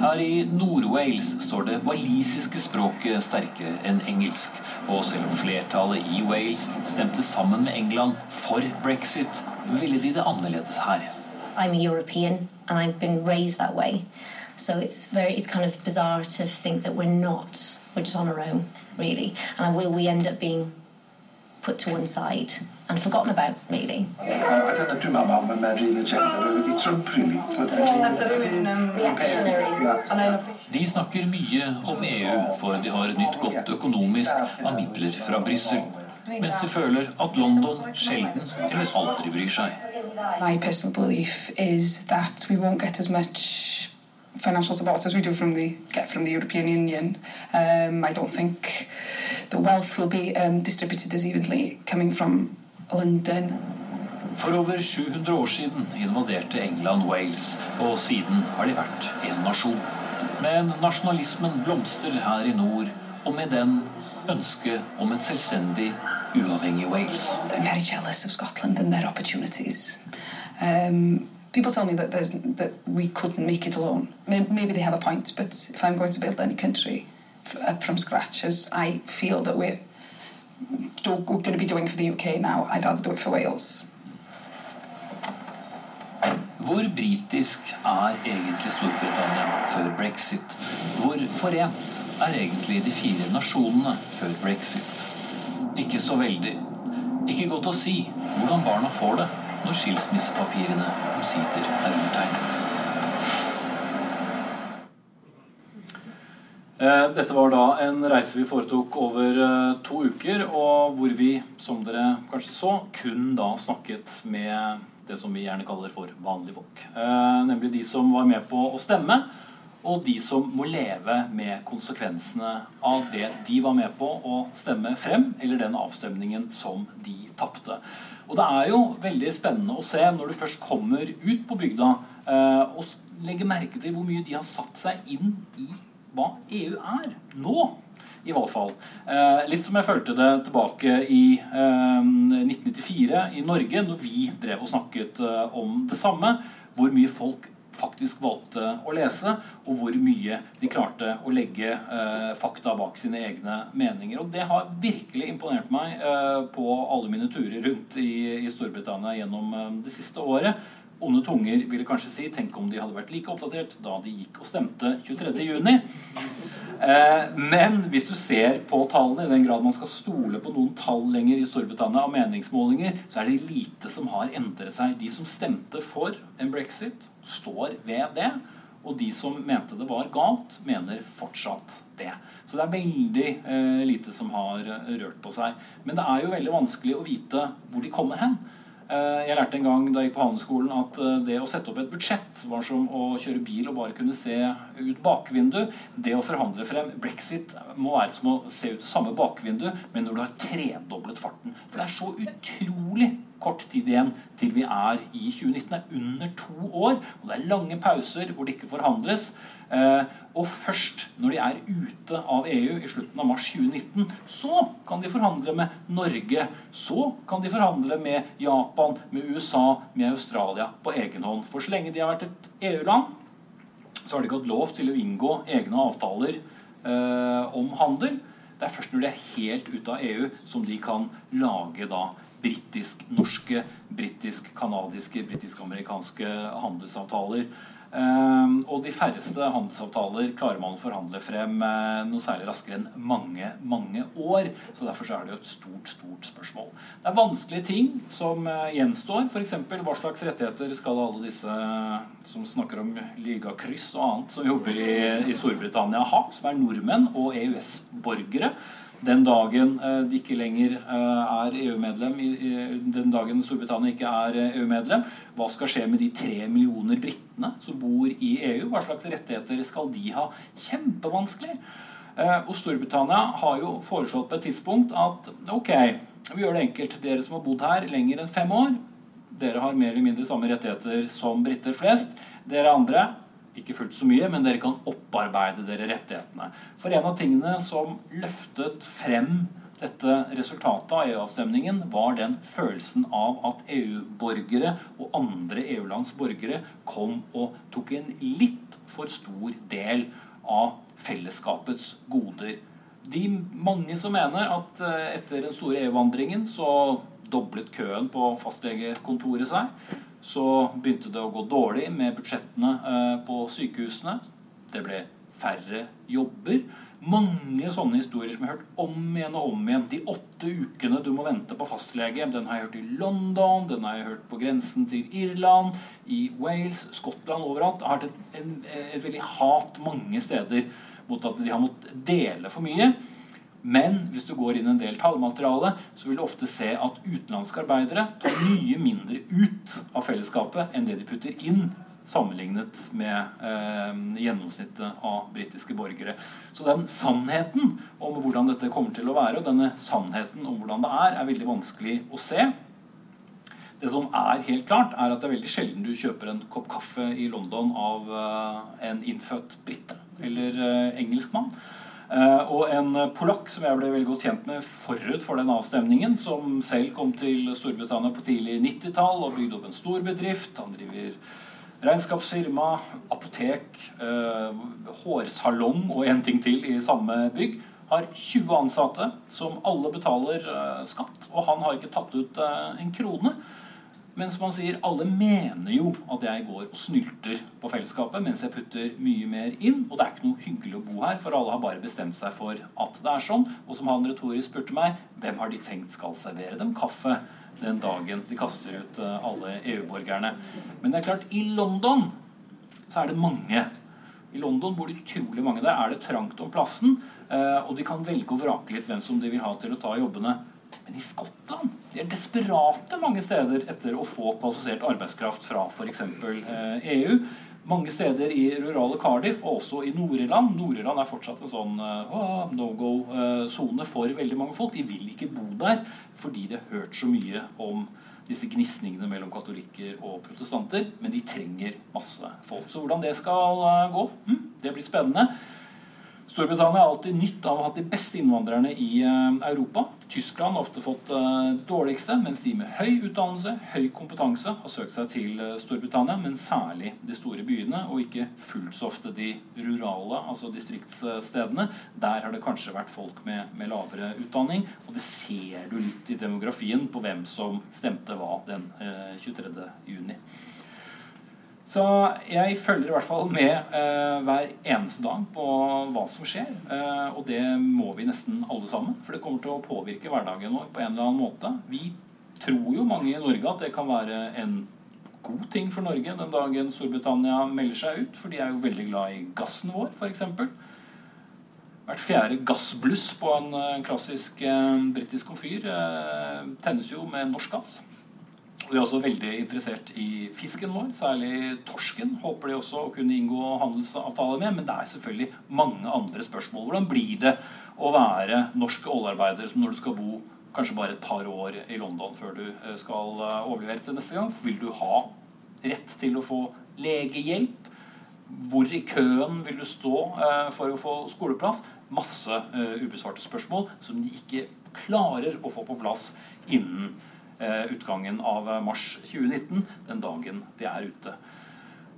Her i Nord-Wales står det walisiske språket sterkere enn engelsk. Og selv om flertallet i Wales stemte sammen med England for brexit, ville de det annerledes her. I'm European and I've been raised that way. So it's very, it's kind of bizarre to think that we're not, we're just on our own, really. And will we end up being put to one side and forgotten about, really? Dyna dwi'n meddwl am y Mary yn y gender wedi Trump, really. De snakker mye om EU, for de har nytt godt økonomisk av midler fra Brussel. Mens de føler at London sjelden eller aldri bryr seg. My personal belief is that we won't get as much financial support as we do from the get from the European Union. Um, I don't think the wealth will be um, distributed as evenly coming from London. For over 700 år siden invaderte England Wales, og siden har de vært en nasjon. Men nasjonalismen blomstrer her i nord, og med den ønsket om et selvstendig, uavhengig Wales. I'm very jealous of Scotland and their opportunities. Um, people tell me that there's that we couldn't make it alone. Maybe, they have a point, but if I'm going to build any country from scratch, as I feel that we're, we're going to be doing for the UK now, I'd rather do it for Wales. Hvor britisk er egentlig Storbritannia før brexit? Hvor forent er egentlig de fire nasjonene før brexit? Ikke så veldig. Ikke godt å si hvordan barna får det når skilsmissepapirene omsider er undertegnet. Eh, Dette var da en reise vi foretok over eh, to uker, og hvor vi, som dere kanskje så, kun da snakket med det som vi gjerne kaller for vanlige folk. Eh, Nemlig de som var med på å stemme, og de som må leve med konsekvensene av det de var med på å stemme frem, eller den avstemningen som de tapte. Og det er jo veldig spennende å se når du først kommer ut på bygda, eh, og legger merke til hvor mye de har satt seg inn i hva EU er nå. I hvert fall. Eh, litt som jeg følte det tilbake i eh, 1994 i Norge, når vi drev og snakket eh, om det samme. Hvor mye folk faktisk valgte å lese, og hvor mye de klarte å legge eh, fakta bak sine egne meninger. Og det har virkelig imponert meg eh, på alle mine turer rundt i, i Storbritannia gjennom eh, det siste året. Onde tunger ville kanskje si tenk om de hadde vært like oppdatert da de gikk og stemte 23.6. Eh, men hvis du ser på tallene, i den grad man skal stole på noen tall lenger i Storbritannia av meningsmålinger, så er det lite som har endret seg. De som stemte for en brexit, står ved det. Og de som mente det var galt, mener fortsatt det. Så det er veldig eh, lite som har eh, rørt på seg. Men det er jo veldig vanskelig å vite hvor de kommer hen. Eh, Jeg lærte en gang da jeg gikk på handelsskolen at eh, det å sette opp et budsjett var som å kjøre bil og bare kunne se ut bakvinduet. Det å forhandle frem brexit må være som å se ut det samme bakvinduet, men når du har tredoblet farten. For det er så utrolig kort tid igjen til vi er i 2019. Det er under to år, og det er lange pauser hvor det ikke forhandles. Eh, og først når de er ute av EU i slutten av mars 2019, så kan de forhandle med Norge. Så kan de forhandle med Japan, med USA, med Australia på egen hånd. For så lenge de har vært et EU-land, så har de ikke hatt lov til å inngå egne avtaler eh, om handel. Det er først når de er helt ute av EU, som de kan lage da britisk-norske, britisk-canadiske, britisk-amerikanske handelsavtaler. Eh, og de færreste handelsavtaler klarer man å forhandle frem eh, noe særlig raskere enn mange, mange år. Så derfor så er det jo et stort, stort spørsmål. Det er vanskelige ting som eh, gjenstår. F.eks. hva slags rettigheter skal alle disse som snakker om ligakryss og annet som jobber i, i Storbritannia ha, som er nordmenn og EØS-borgere? Den dagen eh, de ikke lenger eh, er EU-medlem, den dagen Storbritannia ikke er eh, EU-medlem, hva skal skje med de tre millioner britene som bor i EU? Hva slags rettigheter skal de ha? Kjempevanskelig. Og Storbritannia har jo foreslått på et tidspunkt at ok, vi gjør det enkelt. Dere som har bodd her lenger enn fem år, dere har mer eller mindre samme rettigheter som briter flest. Dere andre ikke fullt så mye, men dere kan opparbeide dere rettighetene. For en av tingene som løftet frem dette resultatet av EU-avstemningen, var den følelsen av at EU-borgere og andre EU-lands borgere kom og tok en litt for stor del av fellesskapets goder. De mange som mener at eh, etter den store EU-vandringen så doblet køen på fastlegekontoret seg. Så begynte det å gå dårlig med budsjettene eh, på sykehusene. Det ble færre jobber. Mange sånne historier som jeg har hørt om igjen og om igjen. De åtte ukene du må vente på fastlege, den har jeg hørt i London, den har jeg hørt på grensen til Irland, i Wales, Skottland, overalt. Jeg har hatt et, et veldig hat mange steder mot at de har måttet dele for mye. Men hvis du går inn en del tallmateriale, så vil du ofte se at utenlandske arbeidere tar mye mindre ut av fellesskapet enn det de putter inn, sammenlignet med eh, gjennomsnittet av britiske borgere. Så den sannheten om hvordan dette kommer til å være, og denne sannheten om hvordan det er, er veldig vanskelig å se. Det som er helt klart, er at det er veldig sjelden du kjøper en kopp kaffe i London av uh, en innfødt brite eller uh, engelskmann. Uh, og en polakk som jeg ble veldig godt kjent med forut for den avstemningen, som selv kom til Storbritannia på tidlig 90-tall og bygde opp en stor bedrift. Han driver regnskapsfirma, apotek, hårsalong og en ting til i samme bygg har 20 ansatte som alle betaler skatt, og han har ikke tatt ut en krone. Men som han sier, alle mener jo at jeg går og snylter på fellesskapet mens jeg putter mye mer inn. Og det er ikke noe hyggelig å bo her, for alle har bare bestemt seg for at det er sånn. Og som han retorisk spurte meg, hvem har de tenkt skal servere dem kaffe den dagen de kaster ut eh, alle EU-borgerne? Men det er klart, i London så er det mange. I London bor det utrolig mange. Der er det trangt om plassen. Eh, og de kan velge og vrake litt hvem som de vil ha til å ta jobbene. Men i Skottland de er desperate mange steder etter å få kvalifisert arbeidskraft fra f.eks. Eh, EU. Mange steder i rurale Cardiff og også i Nord-Irland. Nord-Irland er fortsatt en sånn uh, no go-sone uh, for veldig mange folk. De vil ikke bo der fordi de har hørt så mye om disse gnisningene mellom katolikker og protestanter. Men de trenger masse folk. Så hvordan det skal uh, gå, hm, det blir spennende. Storbritannia har alltid nytt av å ha hatt de beste innvandrerne i uh, Europa. Tyskland har ofte fått det dårligste, mens de med høy utdannelse, høy kompetanse, har søkt seg til uh, Storbritannia, men særlig de store byene, og ikke fullt så ofte de rurale, altså distriktsstedene. Der har det kanskje vært folk med, med lavere utdanning, og det ser du litt i demografien på hvem som stemte hva den 23. juni. Så jeg følger i hvert fall med eh, hver eneste dag på hva som skjer. Eh, og det må vi nesten alle sammen, for det kommer til å påvirke hverdagen vår på en eller annen måte. Vi tror jo mange i Norge at det kan være en god ting for Norge den dagen Storbritannia melder seg ut, for de er jo veldig glad i gassen vår, f.eks. Hvert fjerde gassbluss på en eh, klassisk eh, britisk komfyr eh, tennes jo med norsk gass. De er også veldig interessert i fisken vår, særlig torsken. Håper de også å kunne inngå handelsavtaler med. Men det er selvfølgelig mange andre spørsmål. Hvordan blir det å være norsk oljearbeider som når du skal bo kanskje bare et par år i London før du eh, skal eh, overlevere til neste gang? Vil du ha rett til å få legehjelp? Hvor i køen vil du stå eh, for å få skoleplass? Masse ubesvarte spørsmål som de ikke klarer å få på plass innen utgangen av eh, mars 2019, den dagen de er ute.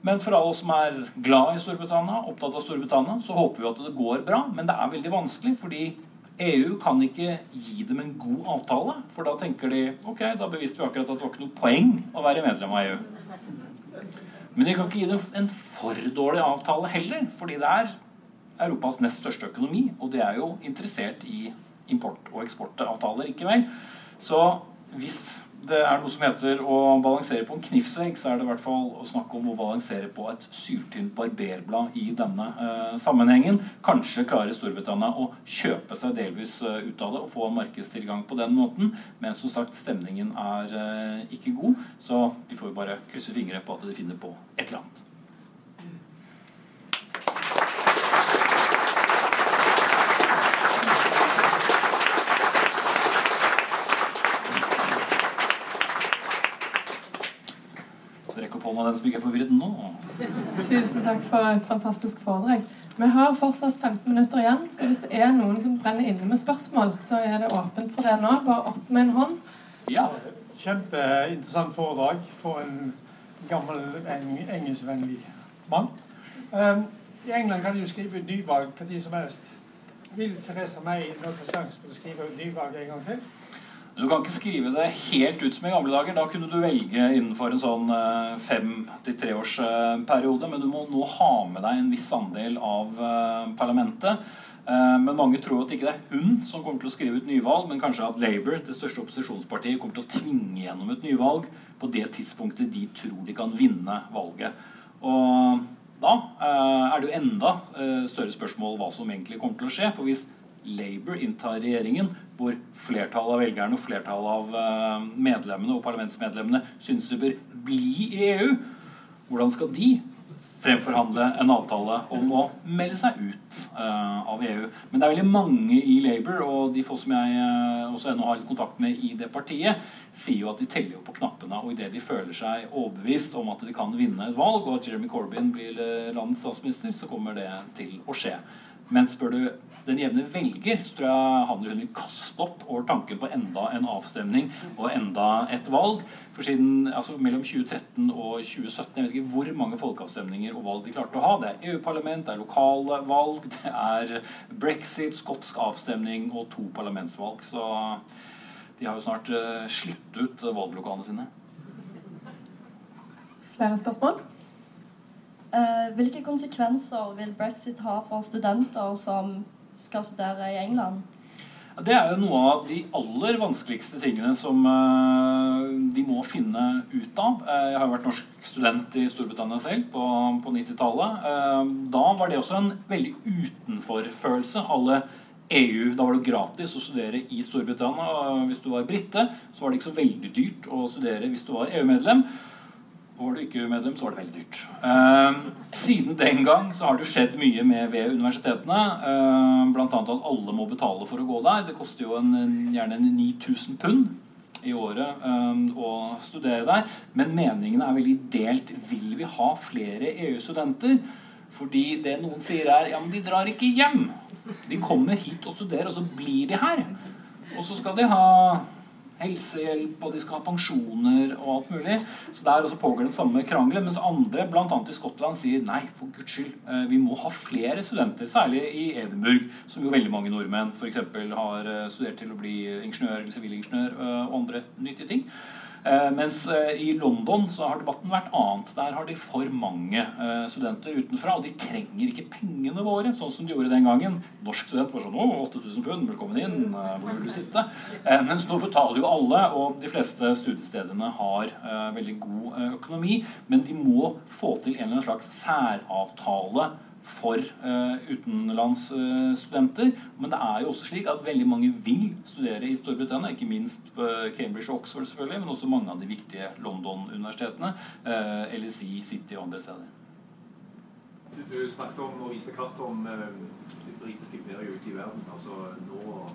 Men for alle som er glad i Storbritannia, opptatt av Storbritannia, så håper vi at det går bra. Men det er veldig vanskelig, fordi EU kan ikke gi dem en god avtale. For da tenker de ok, da beviste vi akkurat at det var ikke noe poeng å være medlem av EU. Men de kan ikke gi dem en for dårlig avtale heller, fordi det er Europas nest største økonomi, og de er jo interessert i import- og eksportavtaler, ikke vel. Så hvis det er noe som heter å balansere på en knivsegg, så er det i hvert fall å snakke om å balansere på et syltynt barberblad i denne eh, sammenhengen. Kanskje klarer Storbritannia å kjøpe seg delvis eh, ut av det og få markedstilgang på den måten. Men som sagt, stemningen er eh, ikke god, så vi får bare krysse fingre på at de finner på et eller annet. Hånda den som ikke er forvirret nå. Tusen takk for et fantastisk foredrag. Vi har fortsatt 15 minutter igjen, så hvis det er noen som brenner inne med spørsmål, så er det åpent for det nå. Bare opp med en hånd. Ja. Kjempeinteressant foredrag for en gammel eng engelskvennlig mann. Um, I England kan du jo skrive ut nyvalg når som helst. Vil Theresa May noen sjanse på å skrive ut nyvalg en gang til? Du kan ikke skrive det helt ut som i gamle dager. Da kunne du velge innenfor en sånn eh, fem til treårsperiode. Men du må nå ha med deg en viss andel av eh, parlamentet. Eh, men mange tror at ikke det er hun som kommer til å skrive ut nyvalg, men kanskje at Labour, det største opposisjonspartiet, kommer til å tvinge gjennom et nyvalg på det tidspunktet de tror de kan vinne valget. Og da er det jo enda større spørsmål hva som egentlig kommer til å skje. For hvis Labour inntar regjeringen, hvor flertallet av velgerne og flertallet av eh, medlemmene og parlamentsmedlemmene synes det bør bli i EU. Hvordan skal de fremforhandle en avtale om å melde seg ut uh, av EU. Men det er veldig mange i Labour, og de få som jeg uh, også ennå har litt kontakt med i det partiet, sier jo at de teller jo på knappene. Og idet de føler seg overbevist om at de kan vinne et valg, og at Jeremy Corbyn blir landets statsminister, så kommer det til å skje. Men spør du den jevne velger, så tror jeg han eller hun vil kaste opp over tanken på enda en avstemning og enda et valg. For siden, altså Mellom 2013 og 2017 jeg vet ikke hvor mange folkeavstemninger og valg de klarte å ha. Det er EU-parlament, det er lokale valg, det er brexit, skotsk avstemning og to parlamentsvalg. Så de har jo snart uh, slitt ut valglokalene sine. Flere spørsmål? Uh, hvilke konsekvenser vil brexit ha for studenter som skal studere i England? Det er jo noe av de aller vanskeligste tingene som uh, de må finne ut av. Uh, jeg har jo vært norsk student i Storbritannia selv på, på 90-tallet. Uh, da var det også en veldig utenforfølelse. Alle EU, Da var det gratis å studere i Storbritannia. Hvis du var brite, så var det ikke så veldig dyrt å studere hvis du var EU-medlem. Var du ikke medlem, så var det veldig dyrt. Uh, siden den gang så har det skjedd mye med ved universitetene. Uh, Bl.a. at alle må betale for å gå der. Det koster jo en, gjerne 9000 pund i året um, å studere der. Men meningene er veldig delt. Vil vi ha flere EU-studenter? Fordi det noen sier, er ja, men de drar ikke hjem. De kommer hit og studerer, og så blir de her. Og så skal de ha helsehjelp, og de skal ha pensjoner og alt mulig. Så der også pågår den samme krangelen. Mens andre, bl.a. i Skottland, sier nei, for guds skyld, eh, vi må ha flere studenter. Særlig i Edinburgh, som jo veldig mange nordmenn f.eks. har eh, studert til å bli ingeniør eller sivilingeniør eh, og andre nyttige ting. Eh, mens eh, i London så har debatten vært annet. Der har de for mange eh, studenter utenfra. Og de trenger ikke pengene våre, sånn som de gjorde den gangen. Norsk student var sånn 'Å, 8000 pund, velkommen inn. Hvor vil du sitte?' Mens nå betaler jo alle, og de fleste studiestedene har veldig god økonomi. Men de må få til en eller annen slags særavtale for uh, utenlandsstudenter. Men det er jo også slik at veldig mange vil studere i Storbritannia. Ikke minst på Cambridge og Oxford, selvfølgelig, men også mange av de viktige London-universitetene. Uh, LSI, City og andre steder. Du, du snakket om og viste kart om uh, det britiske imperiet ute i verden. altså nå og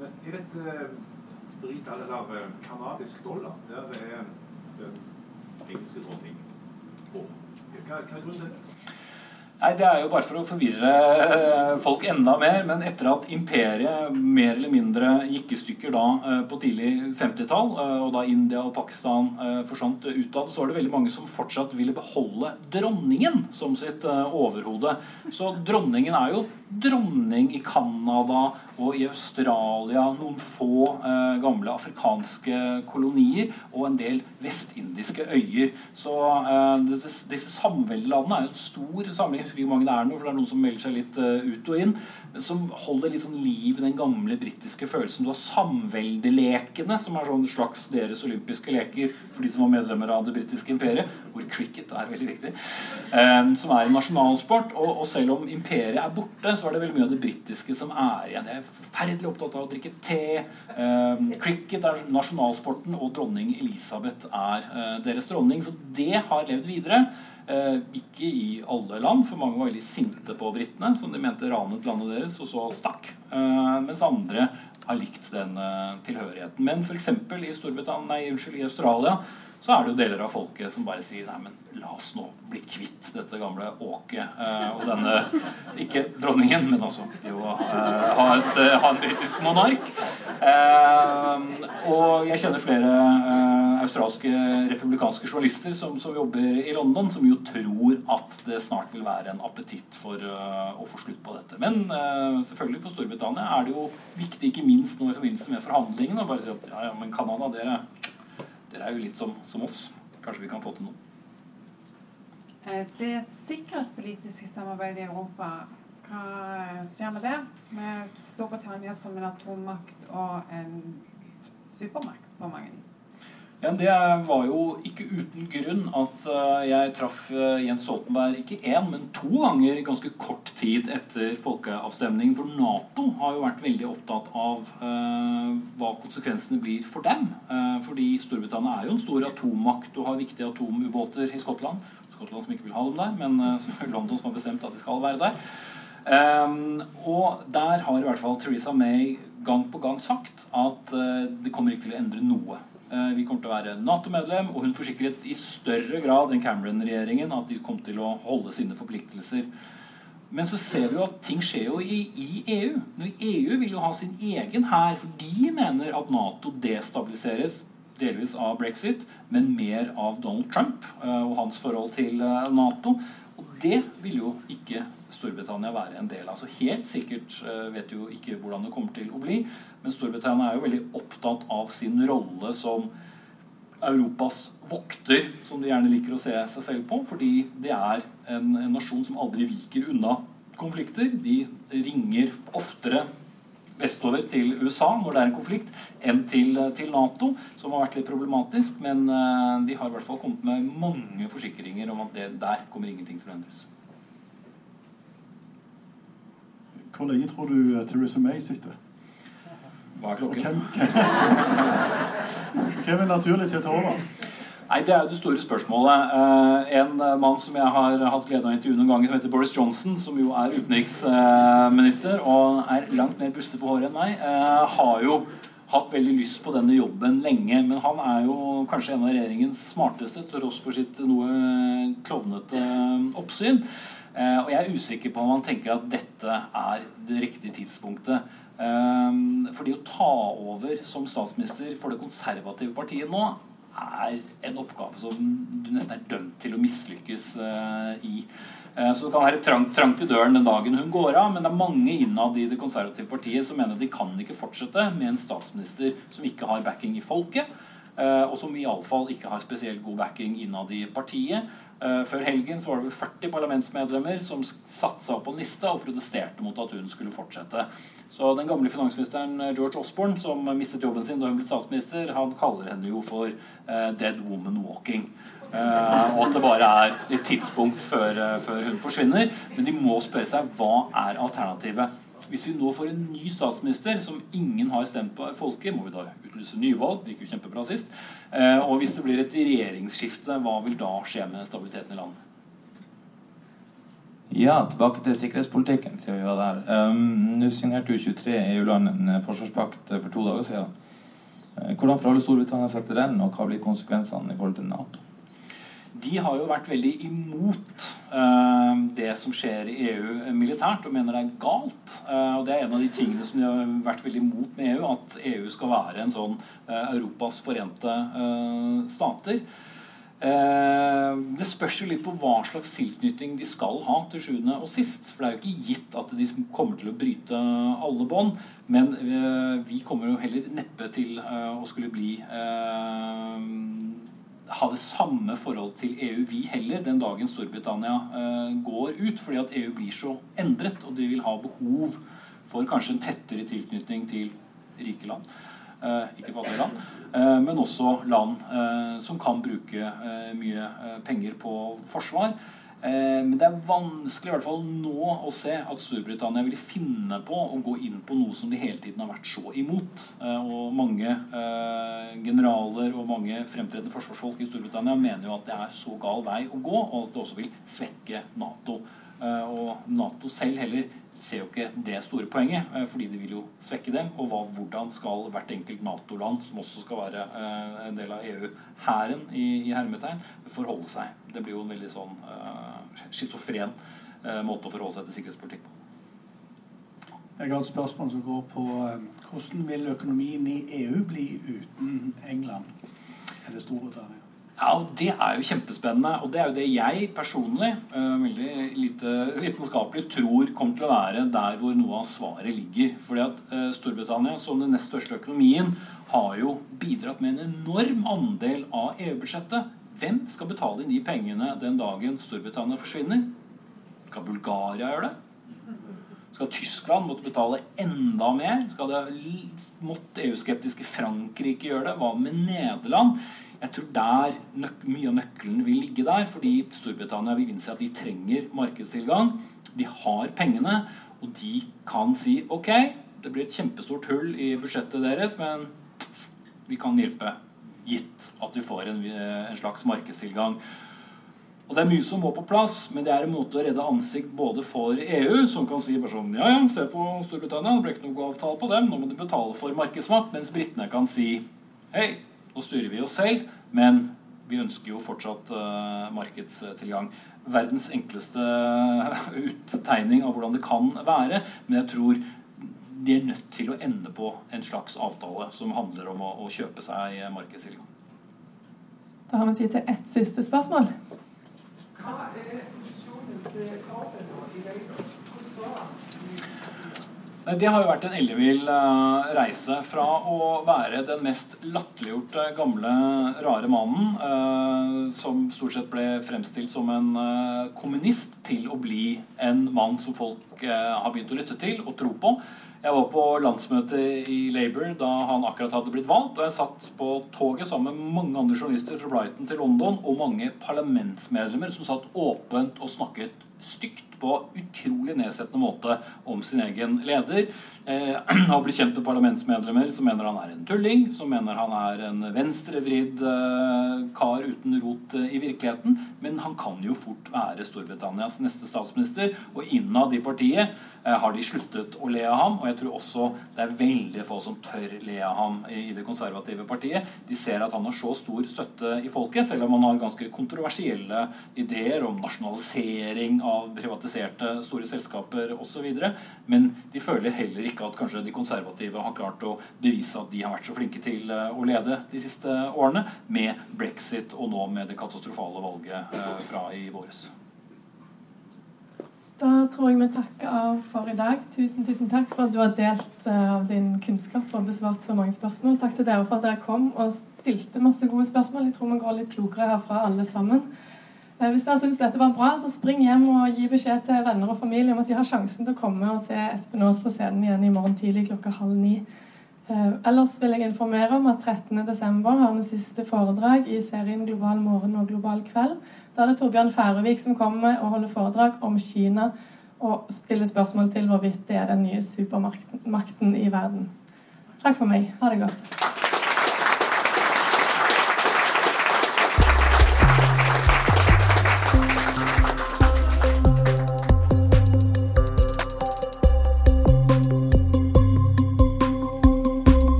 Men jeg vet uh, Brit, eller kanadisk dollar, der er den engelske dronningen på. Hva, hva er grunnen til det? Nei, Det er jo bare for å forvirre eh, folk enda mer. Men etter at imperiet mer eller mindre gikk i stykker da eh, på tidlig 50-tall, eh, og da India og Pakistan forsvant utad, så var det veldig mange som fortsatt ville beholde dronningen som sitt overhode. Så dronningen er jo dronning i Canada og i Australia, noen få eh, gamle afrikanske kolonier og en del vestindiske øyer. Så eh, disse, samveldelandene er jo en stor samling. Jeg husker ikke hvor mange det er nå, for det er noen som melder seg litt eh, ut og inn som holder litt sånn liv i den gamle britiske følelsen. Du har samveldelekene, som er sånn slags deres olympiske leker for de som var medlemmer av det britiske imperiet, hvor cricket er veldig viktig, um, som er en nasjonalsport. Og, og, selv om imperiet er borte, så er det veldig mye av det britiske som er igjen. Jeg er forferdelig opptatt av å drikke te. Um, cricket er nasjonalsporten, og dronning Elisabeth er uh, deres dronning. Så det har levd videre. Eh, ikke i alle land, for mange var veldig sinte på britene, som de mente ranet landet deres, og så stakk. Eh, mens andre har likt den eh, tilhørigheten. Men f.eks. i Storbritannia, nei, unnskyld, i Australia så er det jo deler av folket som bare sier nei, men la oss nå bli kvitt dette gamle åket eh, og denne Ikke dronningen, men altså jo, eh, ha, et, ha en britisk monark. Eh, og jeg kjenner flere australske republikanske journalister som, som, jobber i London, som jo tror at det snart vil være en appetitt for uh, å få slutt på dette. Men selvfølgelig for Storbritannia er det jo viktig, ikke minst nå i forbindelse med forhandlingene, å bare si at ja, ja, men Canada, dere dere er jo litt som, som oss. Kanskje vi kan få til noe. Eh, det sikkerhetspolitiske samarbeidet i Europa, hva skjer med det? Med Storbritannia som en atommakt og en supermakt på mange vis. Ja, Det var jo ikke uten grunn at eh, jeg traff eh, Jens Stoltenberg ikke én, men to ganger ganske kort tid etter folkeavstemningen. For Nato har jo vært veldig opptatt av eh, hva konsekvensene blir for dem. Eh, fordi Storbritannia er jo en stor atommakt og har viktige atomubåter i Skottland Skottland som ikke vil ha dem der, men uh, London som har bestemt at de skal være der. Um, og der har i hvert fall Theresa May gang på gang sagt at uh, det kommer ikke til å endre noe. Uh, vi kommer til å være Nato-medlem, og hun forsikret i større grad enn Cameron-regjeringen at de kom til å holde sine forpliktelser. Men så ser vi jo at ting skjer jo i, i EU. EU vil jo ha sin egen hær, for de mener at Nato destabiliseres delvis av brexit, men mer av Donald Trump uh, og hans forhold til Nato. Og det vil jo ikke Storbritannia være en del av. Så helt sikkert vet jo ikke hvordan det kommer til å bli, men Storbritannia er jo veldig opptatt av sin rolle som Europas vokter, som de gjerne liker å se seg selv på, fordi det er en, en nasjon som aldri viker unna konflikter. De ringer oftere vestover til USA når det er en konflikt, enn til, til, Nato, som har vært litt problematisk. Men uh, de har i hvert fall kommet med mange forsikringer om at det, der kommer ingenting til å endres. Hvor lenge tror du uh, Theresa May sitter? Hva er klokken? Hvem, hvem, hvem er naturlig til å ta over? Nei, Det er jo det store spørsmålet. Uh, en mann som jeg har hatt glede av å intervjue noen ganger, som heter Boris Johnson, som jo er utenriksminister og er langt mer buste på håret enn meg, har jo hatt veldig lyst på denne jobben lenge. Men han er jo kanskje en av regjeringens smarteste, til tross for sitt noe klovnete oppsyn. Eh, og jeg er usikker på om han tenker at dette er det riktige tidspunktet. Eh, fordi å ta over som statsminister for det konservative partiet nå er en oppgave som du nesten er dømt til å mislykkes eh, i. Så det kan være trangt, trangt i døren den dagen hun går av, men det er mange innad i det konservative partiet som mener de kan ikke fortsette med en statsminister som ikke har backing i folket, og som iallfall ikke har spesielt god backing innad i partiet. Før helgen så var det vel 40 parlamentsmedlemmer som satte seg opp på Nista og protesterte mot at hun skulle fortsette. Så den gamle finansministeren eh, George Osborne, som mistet jobben sin da hun ble statsminister, han kaller henne jo for uh, 'dead woman walking'. Uh, og at det bare er et tidspunkt før, før hun forsvinner. Men de må spørre seg hva er alternativet. Hvis vi nå får en ny statsminister som ingen har stemt på folket, må vi da utlyse nyvalg. Det gikk jo kjempebra sist. Og hvis det blir et regjeringsskifte, hva vil da skje med stabiliteten i landet? Ja, tilbake til sikkerhetspolitikken, siden vi var der. Um, Nå signerte jo 23 EU-land en eh, forsvarspakt for to dager siden. Eh, hvordan forholder Storbritannia seg til den, og hva blir konsekvensene i forhold til Nato? de har jo vært veldig imot uh, det som skjer i EU militært, og mener det er galt. Uh, og Det er en av de tingene som de har vært veldig imot med EU, at EU skal være en sånn uh, Europas forente stater. Det spørs jo litt på hva slags tilknytning de skal ha til sjuende og sist. For det er jo ikke gitt at de kommer til å bryte alle bånd. Men vi kommer jo heller neppe til å skulle bli ha det samme forhold til EU, vi heller, den dagen Storbritannia går ut. Fordi at EU blir så endret, og de vil ha behov for kanskje en tettere tilknytning til rike land. Ikke fattige land. Uh, men også land som kan bruke mye penger på forsvar. Eh, men det er vanskelig i hvert fall nå å se at Storbritannia vil finne på å gå inn på noe som de hele tiden har vært så imot. Eh, og mange eh, generaler og mange fremtredende forsvarsfolk i Storbritannia mener jo at det er så gal vei å gå, og at det også vil svekke Nato. Og Nato selv heller ser jo ikke det store poenget, eh, fordi de vil jo svekke dem. Og hva, hvordan skal hvert enkelt Nato-land, som også skal være eh, en del av EU-hæren i, i hermetegn, forholde seg. Det blir jo en veldig sånn uh, schizofren uh, måte å forholde seg til sikkerhetspolitikk på. Jeg har et spørsmål som går på hvordan vil økonomien i EU bli uten England eller Storbritannia? Ja, Det er jo kjempespennende. Og det er jo det jeg personlig, uh, veldig lite vitenskapelig, tror kommer til å være der hvor noe av svaret ligger. Fordi at uh, Storbritannia, som den nest største økonomien, har jo bidratt med en enorm andel av EU-budsjettet. Hvem skal betale inn de pengene den dagen Storbritannia forsvinner? Skal Bulgaria gjøre det? Skal Tyskland måtte betale enda mer? Skal det måtte EU-skeptiske Frankrike gjøre det? Hva med Nederland? Jeg tror der mye av nøkkelen vil ligge der, fordi Storbritannia vil innse at de trenger markedstilgang. De har pengene, og de kan si ok, det blir et kjempestort hull i budsjettet deres, men vi kan hjelpe, gitt at vi får en, en slags markedstilgang. Og Det er mye som må på plass, men det er en måte å redde ansikt både for EU, som kan si bare sånn Ja, ja, se på Storbritannia, det ble ikke noe avtale på dem, nå må de betale for markedsmakt. Mens britene kan si Hei, nå styrer vi oss selv, men vi ønsker jo fortsatt uh, markedstilgang. Verdens enkleste uttegning av hvordan det kan være, men jeg tror de er nødt til å ende på en slags avtale som handler om å, å kjøpe seg markedstilgang. Da har vi tid til ett siste spørsmål. Hva er posisjonen til Corbyn i Labour? Det har jo vært en ellevill uh, reise fra å være den mest latterliggjorte gamle, rare mannen, uh, som stort sett ble fremstilt som en kommunist, til å bli en mann som folk har begynt å lytte til og tro på. Jeg var på landsmøtet i Labour da han akkurat hadde blitt valgt. Og jeg satt på toget sammen med mange andre journalister fra Brighton til London og mange parlamentsmedlemmer som satt åpent og snakket stygt på utrolig nedsettende måte om sin egen leder. Eh, har blitt kjent med parlamentsmedlemmer som mener han er en tulling, som mener han er en venstrevridd eh, kar uten rot eh, i virkeligheten. Men han kan jo fort være Storbritannias neste statsminister. Og innad i partiet har de sluttet å le av ham. Og jeg tror også det er veldig få som tør le av ham i det konservative partiet. De ser at han har så stor støtte i folket, selv om han har ganske kontroversielle ideer om nasjonalisering av privatiserte store selskaper osv. Men de føler heller ikke at kanskje de konservative har klart å bevise at de har vært så flinke til eh, å lede de siste årene, med brexit og nå med det katastrofale valget eh, fra i våres. Da tror jeg vi takker av for i dag. Tusen tusen takk for at du har delt uh, av din kunnskap og besvart så mange spørsmål. Takk til dere for at dere kom og stilte masse gode spørsmål. Jeg tror vi går litt klokere herfra alle sammen. Uh, hvis dere syns dette var bra, så spring hjem og gi beskjed til venner og familie om at de har sjansen til å komme og se Espen Aas på scenen igjen i morgen tidlig klokka halv ni. Uh, ellers vil jeg informere om at 13.12. har vi siste foredrag i serien Global morgen og global kveld. Da er det Torbjørn Færøvik som kommer og holder foredrag om Kina og stiller spørsmål til hvorvidt det er den nye supermakten i verden. Takk for meg. Ha det godt.